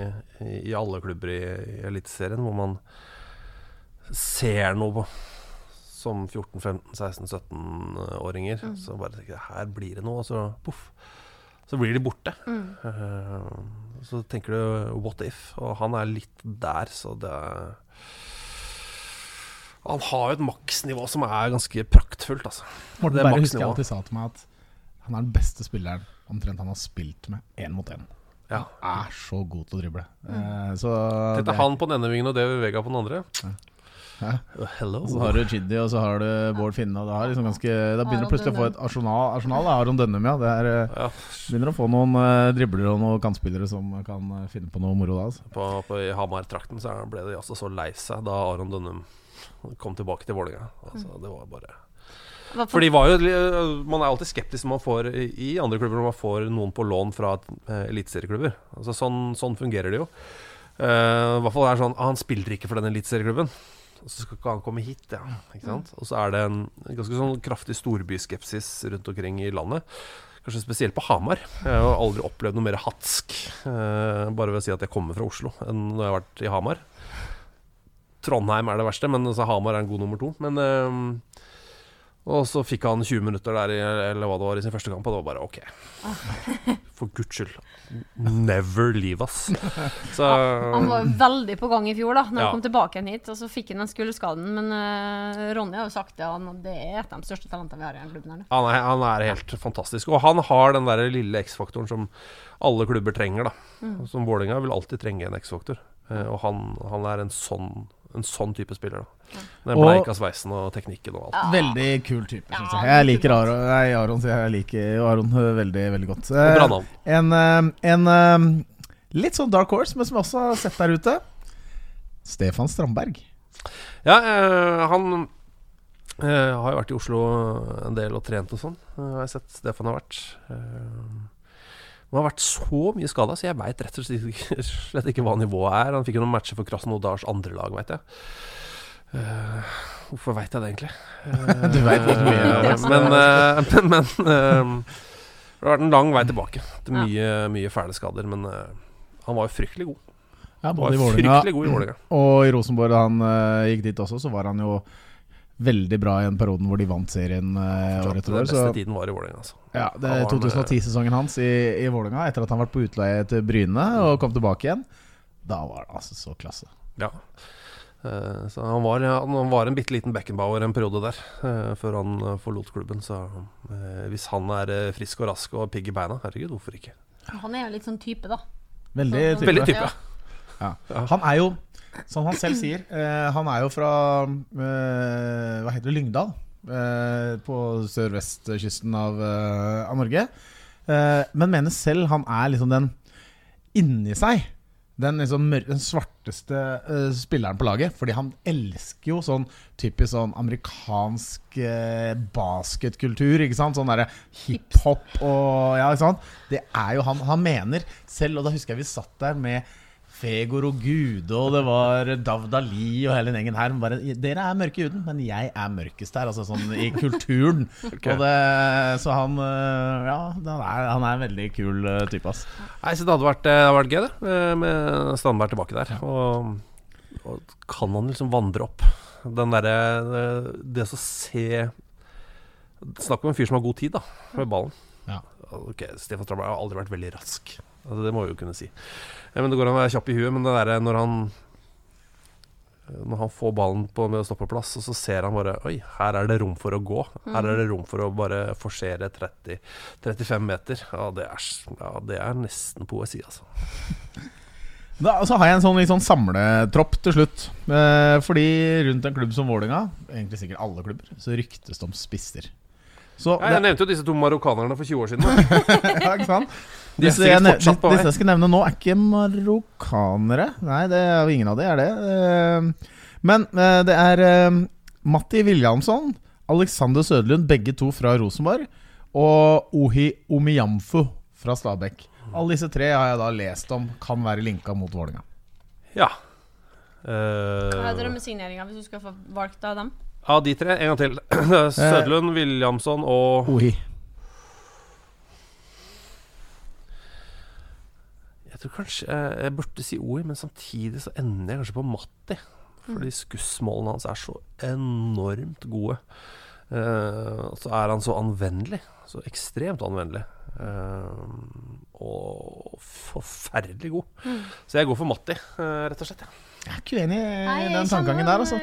Speaker 3: i, i alle klubber i, i Eliteserien, hvor man ser noe på som 14-15-16-17-åringer. Så bare tenker jeg her blir det noe, og så poff. Så blir de borte. Eh, så tenker du what if? Og han er litt der, så det er Han har jo et maksnivå som er ganske praktfullt, altså.
Speaker 1: Morten
Speaker 3: Det er
Speaker 1: Berre husker jeg alltid sa til meg at han er den beste spilleren omtrent han har spilt med én mot én.
Speaker 3: Ja.
Speaker 1: Han er så god til å drible. Eh, så
Speaker 3: Tenk
Speaker 1: det-
Speaker 3: han på den ene vingen og David Vega på den andre.
Speaker 1: Ja.
Speaker 3: Uh, Hello.
Speaker 1: Så har du Chidi, og så har du Bård Finne. Og det har liksom ganske, da begynner du plutselig å få et arsenal. arsenal da, Aron Dønnum, ja. Det er, eh,
Speaker 3: Ja,
Speaker 1: begynner å få noen uh, dribler og noen kantspillere som kan eh, finne på noe moro da. Altså.
Speaker 3: på, på, I Hamar-trakten så ble de altså så lei seg da Aron Dønnum kom tilbake til Vålerenga. Altså, det var bare For de var jo Man er alltid skeptisk når man får i andre klubber når man får noen på lån fra eh, eliteserieklubber. Altså, sånn, sånn fungerer det jo. Uh, I hvert fall er det sånn ah, Han spiller ikke for den eliteserieklubben. Og så skal ikke han komme hit, ja. Ikke sant? Og så er det en ganske sånn kraftig storbyskepsis rundt omkring i landet. Kanskje spesielt på Hamar. Jeg har aldri opplevd noe mer hatsk eh, bare ved å si at jeg kommer fra Oslo, enn når jeg har vært i Hamar. Trondheim er det verste, men altså, Hamar er en god nummer to. Men eh, Og så fikk han 20 minutter der i, eller hva det var i sin første kamp, og det var bare OK. For guds skyld. Never leave us. (laughs) Så
Speaker 2: Han var veldig på gang i fjor, da Når
Speaker 3: Ja.
Speaker 2: han kom tilbake igjen hit. Og så fikk han den skulderskaden. Men uh, Ronny har jo sagt det, han, det er et av de største talentene vi har i den klubben. her
Speaker 3: han er, han er helt fantastisk. Og han har den der lille X-faktoren som alle klubber trenger. da Som Vålerenga vil alltid trenge en X-faktor. Uh, og han, han er en sånn, en sånn type spiller. da Den
Speaker 1: Og-
Speaker 3: bleika sveisen og teknikken og alt.
Speaker 1: Veldig kul type, syns jeg. Jeg liker Aron, nei, Aron, sier jeg. jeg liker Aron veldig, veldig godt.
Speaker 3: Bra
Speaker 1: Eh,
Speaker 3: navn.
Speaker 1: En, eh, en eh, litt sånn dark horse, men som jeg også har sett der ute. Stefan Strandberg.
Speaker 3: Ja, han eh, har jo vært i Oslo en del og trent og sånn. Jeg har jeg sett Stefan har vært. Eh, han har vært så mye skada, så jeg veit rett og slett ikke, (laughs) slett ikke hva nivået er. Han fikk jo noen matcher for Krasnodars andre lag, veit jeg. Uh, hvorfor veit jeg det egentlig? Uh, (laughs)
Speaker 1: Du vet litt mye det.
Speaker 3: Men, eh, men, men eh, det har vært en lang vei tilbake til mye, mye fæle skader. Men han var jo fryktelig god.
Speaker 1: Ja,
Speaker 3: Han
Speaker 1: både i
Speaker 3: var
Speaker 1: Vålerenga og i Rosenborg. Da han gikk dit også, så var han jo veldig bra i den perioden hvor de vant serien uh, året etter
Speaker 3: Den
Speaker 1: år.
Speaker 3: beste
Speaker 1: Så
Speaker 3: tiden var i Vålerenga, altså.
Speaker 1: ja, det er 2010-sesongen hans i, i Vålerenga, etter at han vært på utleie til Bryne og kom tilbake igjen, da var det altså så klasse.
Speaker 3: Ja. Eh, så han var, han var en bitte liten Beckenbauer en periode der, eh, før han eh, forlot klubben. Så eh, hvis han er eh, frisk og rask og pigg i beina, herregud, hvorfor ikke?
Speaker 2: Han er jo litt sånn type, da.
Speaker 1: Veldig
Speaker 2: Så-
Speaker 1: type.
Speaker 3: Veldig type.
Speaker 2: Ja.
Speaker 1: Ja. Han er jo, som han selv sier, eh, han er jo fra eh, Hva heter det? Lyngdal. Eh, på sørvestkysten av, av Norge. Men mener selv han er liksom den inni seg den, liksom, den svarteste spilleren på laget. Fordi han elsker jo sånn typisk sånn amerikansk basketkultur. Ikke sant? Sånn derre hiphop og Ja, ikke sant? Det er jo han. Han mener selv, og da husker jeg vi satt der med Fegor og Gude, og det var Davdali og hele den gjengen her. Bare, Dere er mørke i huden, men jeg er mørkest her. Altså sånn i kulturen. (laughs) og det, så han øh, Ja, han er, han er en veldig kul øh, type, ass.
Speaker 3: Nei, så det hadde vært, det hadde vært gøy, det. eh, Med Strandberg tilbake der. Og, og kan han liksom vandre opp? Den derre det- Det å se Snakk om en fyr som har god tid, da, med ballen.
Speaker 1: Ja.
Speaker 3: Ok, Stefan Strandberg har aldri vært veldig rask. Altså, det må vi jo kunne si. Eh, Men Det går an å være kjapp i huet, men det derre når han når han får ballen på med å stoppe på plass, og så ser han bare Oi, her er det rom for å gå. Her er det rom for å bare forsere 30, 35 meter. Ja, det er, ja, det er nesten poesi, altså. (laughs)
Speaker 1: Da, så har jeg en sånn, litt sånn samletropp til slutt. Eh, fordi rundt en klubb som Vålerenga, egentlig sikkert alle klubber, så ryktes det om spisser. Så
Speaker 3: Ja, jeg nevnte jo disse to marokkanerne for 20 år siden. (laughs)
Speaker 1: ja, ikke sant?
Speaker 3: De
Speaker 1: Disse jeg, ne-
Speaker 3: fortsatt på vei.
Speaker 1: disse jeg skal nevne nå, er ikke marokkanere. Nei, det er jo ingen av de, er det. Eh, Men eh, det er eh, Matti Williamson, Alexander Søderlund, begge to fra Rosenborg, og Ohi Omiyamfu fra Stabekk. Alle disse tre har jeg da lest om kan være linka mot Vålerenga.
Speaker 3: Ja.
Speaker 2: Hva er
Speaker 3: Eh,
Speaker 2: drømmesigneringa hvis du skal få valgt av dem?
Speaker 3: av de tre, en gang til. (clears throat) Sødlund, Williamson og
Speaker 1: Ohi.
Speaker 3: Jeg tror kanskje jeg, jeg burde si OI, men samtidig så ender jeg kanskje på Matti. Fordi skussmålene hans er så enormt gode. Uh, så er han så anvendelig. Så ekstremt anvendelig. Uh, og forferdelig god. Så jeg går for Matti, uh, rett og slett. Ja.
Speaker 1: Jeg er ikke uenig i den
Speaker 2: kjenner
Speaker 1: tankegangen der, altså.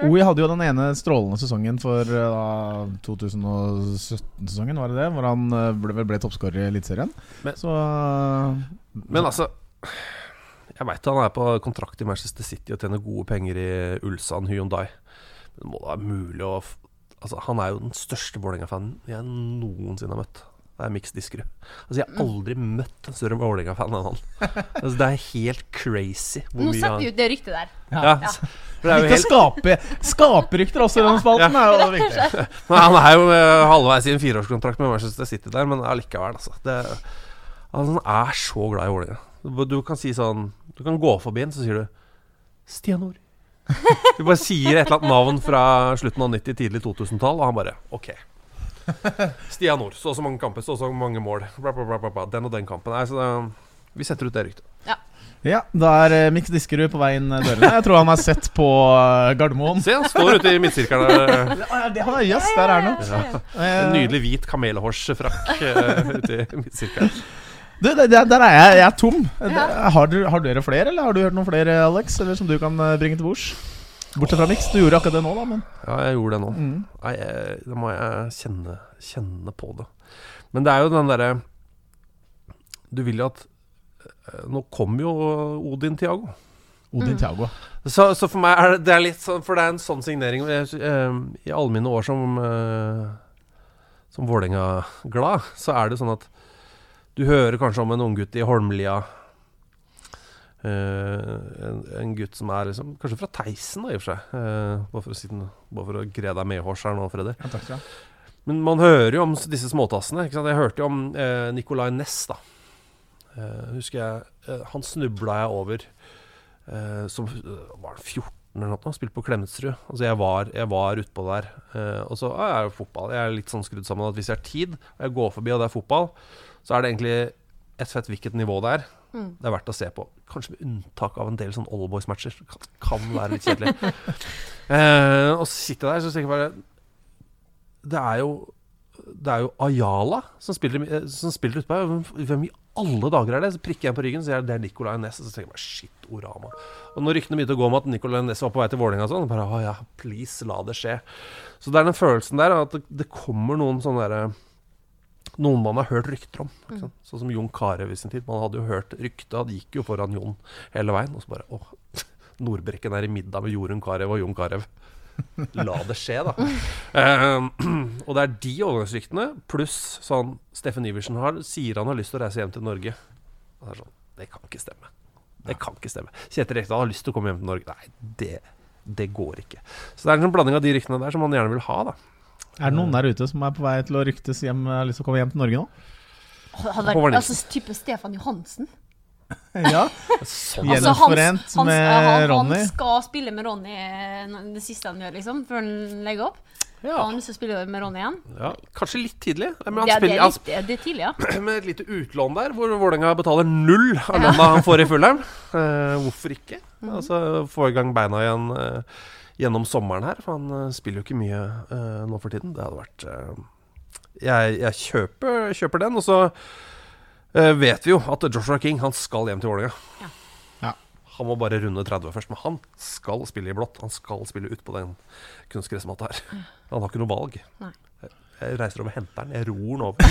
Speaker 1: OI hadde jo den ene strålende sesongen for eh, 2017-sesongen, var det det? Hvor han eh, ble, ble toppskårer i Eliteserien.
Speaker 3: Men-
Speaker 1: Så eh,
Speaker 3: Men altså Jeg veit han er på kontrakt i Manchester City og tjener gode penger i Ulsan Hyundai. Men det må da være mulig å Altså Han er jo den største Vålerenga-fanen jeg noensinne har møtt. Det er Mix Diskerud. Altså Jeg har aldri møtt en større Vålerenga-fan enn han. Altså Det er helt crazy hvor
Speaker 2: Nå
Speaker 3: mye
Speaker 2: setter
Speaker 3: han
Speaker 2: vi ut det ryktet der.
Speaker 3: ja. ja. det er jo helt
Speaker 1: skape Skaperykter også i denne spalten, er jo viktig.
Speaker 3: Nei, (laughs) Han er jo eh, halvveis i en fireårskontrakt med Manchester City der, men allikevel, altså. Det, altså han er så glad i Vålerenga. Du, kan si sånn Du kan gå forbi en, så sier du Stian Nord. (laughs) Du bare sier et eller annet navn fra slutten av 90-, tidlig 2000-tall, og han bare OK. (laughs) Stian Nord. Så og så mange kamper, så og så mange mål. Bla, bla, bla, bla, bla. Den og den kampen. Nei, så det, vi setter ut det ryktet.
Speaker 1: Ja, da er eh, Mix Diskerud på vei inn eh, dørene. Jeg tror han har sett på eh, Gardermoen.
Speaker 3: Se, han står ute i midtsirkelen der. (laughs)
Speaker 1: Ja, det- Han er jøss, der er han.
Speaker 3: Ja.
Speaker 1: Eh,
Speaker 3: En nydelig hvit kamelhårsfrakk uh, (laughs) ute i midtsirkelen.
Speaker 1: Du, der, der er jeg. Jeg er tom. Ja. Har, du, har dere flere, eller har du hørt noen flere, Alex? Eller som du kan eh, bringe til bords? Bortsett fra Mix. Du gjorde akkurat det nå, da, men
Speaker 3: Ja, jeg gjorde det nå.
Speaker 1: mm.
Speaker 3: Nei, jeg, da må jeg kjenne, kjenne på det. Men det er jo den derre Du vil jo at eh, Nå kommer jo Odin Tiago.
Speaker 1: Odin Thiago.
Speaker 3: Så, så for meg er det, det er litt sånn For det er en sånn signering jeg, eh, I alle mine år som uh, Som Vålerenga-glad, så er det sånn at du hører kanskje om en unggutt i Holmlia. Eh, en, en gutt som er liksom Kanskje fra Theisen, da, i og for seg. Eh, bare, for å si, den- bare for å gre deg medhårs her nå, Freddy.
Speaker 1: Ja, takk skal du ha.
Speaker 3: Men man hører jo om disse småtassene. Ikke sant? Jeg hørte jo om eh, Nicolay Næss, da. Eh, husker jeg eh, Han snubla jeg over eh, som eh, var han 14 eller noe. Spilte på Klemetsrud. Altså jeg var, jeg var utpå der. Og så ah, jeg er jo fotball. Jeg er litt sånn skrudd sammen at hvis jeg har tid, og jeg går forbi og det er fotball, så er det egentlig ett fett hvilket nivå det er.
Speaker 2: Mm.
Speaker 3: Det er verdt å se på. Kanskje med unntak av en del sånn Allboys-matcher. Kan, kan være litt kjedelig. (laughs) eh, og så sitter jeg der så tenker jeg bare Det er jo Det er jo Ayala som spiller, eh, som spiller utpå her. Hvem- i alle dager er det? Så prikker jeg på ryggen, så er det Nicolay Næss. Og så tenker jeg bare shit, Orama. Og når ryktene begynte å gå om at Nicolay Næss var på vei til Vålerenga og sånn, bare å ja, please, la det skje. Så det er den følelsen der at det, det kommer noen sånne derre noen man har hørt rykter om. Sant? Sånn som Jon Carew i sin tid. Man hadde jo hørt rykter, han gikk jo foran Jon hele veien. Og så bare åh, (laughs) Nordbrekken er i middag med Jorunn Carew og Jon Carew. La det skje, da. Um, (laughs) (clears throat) og det er de overgangsryktene pluss sånn Steffen Iversen har, sier han har lyst til å reise hjem til Norge. Og det sånn Det kan ikke stemme. Det kan ikke stemme. Kjetil Rekdal har lyst til å komme hjem til Norge. Nei, det, det går ikke. Så det er en sånn blanding av de ryktene der som man gjerne vil ha, da.
Speaker 1: Er det noen der ute som er på vei til å ryktes hjem, har lyst til å komme hjem til Norge nå?
Speaker 2: Hadde vært, altså type Stefan Johansen. (laughs)
Speaker 1: Ja. Gjenforent
Speaker 2: Altså,
Speaker 1: med
Speaker 2: han,
Speaker 1: Ronny.
Speaker 2: Han skal spille med Ronny eh, det siste han gjør, liksom, før han legger opp.
Speaker 3: Ja.
Speaker 2: Han har lyst til å spille med Ronny igjen.
Speaker 3: ja. Kanskje litt tidlig, men han
Speaker 2: Ja, det, er litt, det er tidlig, ja. (clears throat)
Speaker 3: med et lite utlån der, hvor Vålerenga betaler null av lønna han får i Fullern. Uh, hvorfor ikke?
Speaker 2: Mhm.
Speaker 3: Altså Få i gang beina igjen eh, gjennom sommeren her, for han eh, spiller jo ikke mye uh, nå for tiden. Det hadde vært uh, Jeg, jeg kjøper, kjøper den, og så uh, vet vi jo at Joshua King han skal hjem til Vålerenga.
Speaker 2: Ja.
Speaker 1: Ja.
Speaker 3: Han må bare runde 30 først, men han skal spille i blått. Han skal spille ut på den kunstgressmatta her. Han har ikke noe valg.
Speaker 2: Nei.
Speaker 3: Jeg reiser over og henter den. Jeg ror den over. (laughs)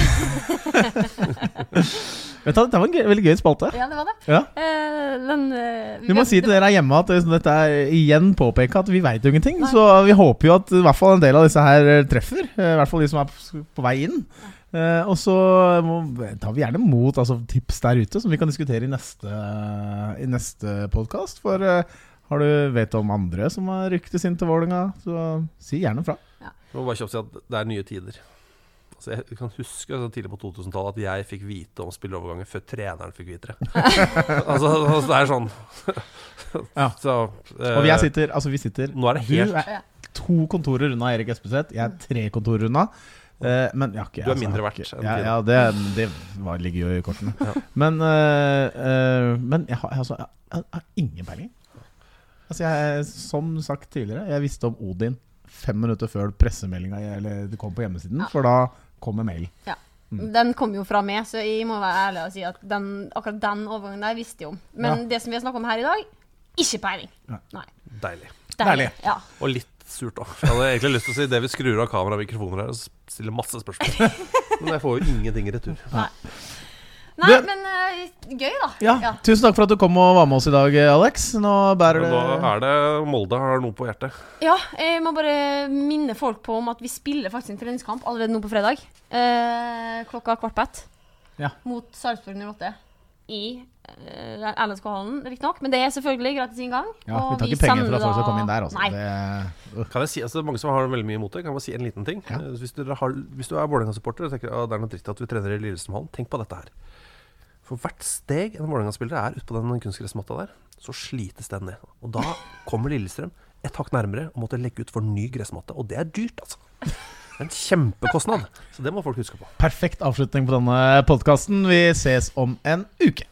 Speaker 1: Vet du, Det var en gøy, veldig gøy spalte.
Speaker 2: Ja, det var det.
Speaker 1: Ja.
Speaker 2: Eh, den, eh,
Speaker 1: Vi må si til dere her hjemme at liksom, dette er igjen påpeke at vi veit jo ingenting.
Speaker 2: Nei.
Speaker 1: Så vi håper jo at i hvert fall en del av disse her eh, treffer. eh, I hvert fall de som er på- vei inn. Eh, og så tar vi gjerne imot altså, tips der ute som vi kan diskutere i neste, i neste podkast. For eh, har du vet om andre som har ryktes inn til Vålerenga, så si gjerne fra.
Speaker 3: Jeg må bare kjapt si at det er nye tider. Altså jeg kan huske altså, tidlig på 2000-tallet at jeg fikk vite om spilleoverganger før treneren fikk vite det. (laughs) altså, altså, det er sånn. (laughs)
Speaker 1: Ja.
Speaker 3: Så, eh,
Speaker 1: Og vi er sitter, altså, vi sitter
Speaker 3: Nå er det
Speaker 1: Du
Speaker 3: helt
Speaker 1: er to kontorer unna Erik Espeseth. Jeg er tre kontorer unna. Eh, men jeg har ikke
Speaker 3: Du er
Speaker 1: altså,
Speaker 3: mindre
Speaker 1: jeg
Speaker 3: verdt
Speaker 1: Ja, ja det, det var, ligger jo i kortene.
Speaker 3: Ja.
Speaker 1: Men, eh, eh, men jeg har, altså, jeg, har- jeg har ingen peiling. Altså, jeg, som sagt tidligere, jeg visste om Odin fem minutter før pressemeldinga eller det kom på hjemmesiden.
Speaker 2: Ja.
Speaker 1: For da kommer mail.
Speaker 2: Den kom jo fra meg, så jeg må være ærlig og si at den, akkurat den overgangen der visste jeg om. Men
Speaker 1: Ja.
Speaker 2: det som vi har snakket om her i dag, ikke peiling.
Speaker 1: Nei.
Speaker 3: Deilig.
Speaker 1: Deilig.
Speaker 2: Ja.
Speaker 3: Og litt surt òg. Jeg hadde egentlig lyst til å si det vi skrur av kamera og mikrofoner her og stiller masse spørsmål. (laughs) Men jeg får jo ingenting i retur.
Speaker 2: Nei,
Speaker 1: Det-
Speaker 2: men eh, gøy, da.
Speaker 1: Ja, Tusen takk for at du kom og var med oss i dag, Alex. Nå bærer det
Speaker 3: nå er det Molde har noe på hjertet.
Speaker 2: Ja, jeg må bare minne folk på om at vi spiller faktisk en treningskamp allerede nå på fredag. Eh, klokka kvart på ett.
Speaker 1: Ja.
Speaker 2: Mot Sarpsborg 08 i eh, LSK-hallen, riktignok. Men det er selvfølgelig gratis inngang.
Speaker 1: Ja, Vi tar ikke penger
Speaker 2: for
Speaker 1: fra folk som
Speaker 2: komme
Speaker 1: kommer inn der, altså. Det, uh.
Speaker 3: Kan jeg si, altså Mange som har veldig mye imot det. Kan jeg bare si en liten ting?
Speaker 1: Ja.
Speaker 3: Eh, Hvis, har, hvis du er Vålerenga-supporter og tenker at det er noe dritt at vi trener i Lillestrømhallen, tenk på dette her. For hvert steg en Vålerenga-spiller er utpå den kunstgressmatta der, så slites den ned. Og da kommer Lillestrøm et hakk nærmere og måtte legge ut for ny gressmatte. Og det er dyrt, altså. En kjempekostnad. Så det må folk huske på.
Speaker 1: perfekt avslutning på denne podkasten. Vi ses om en uke.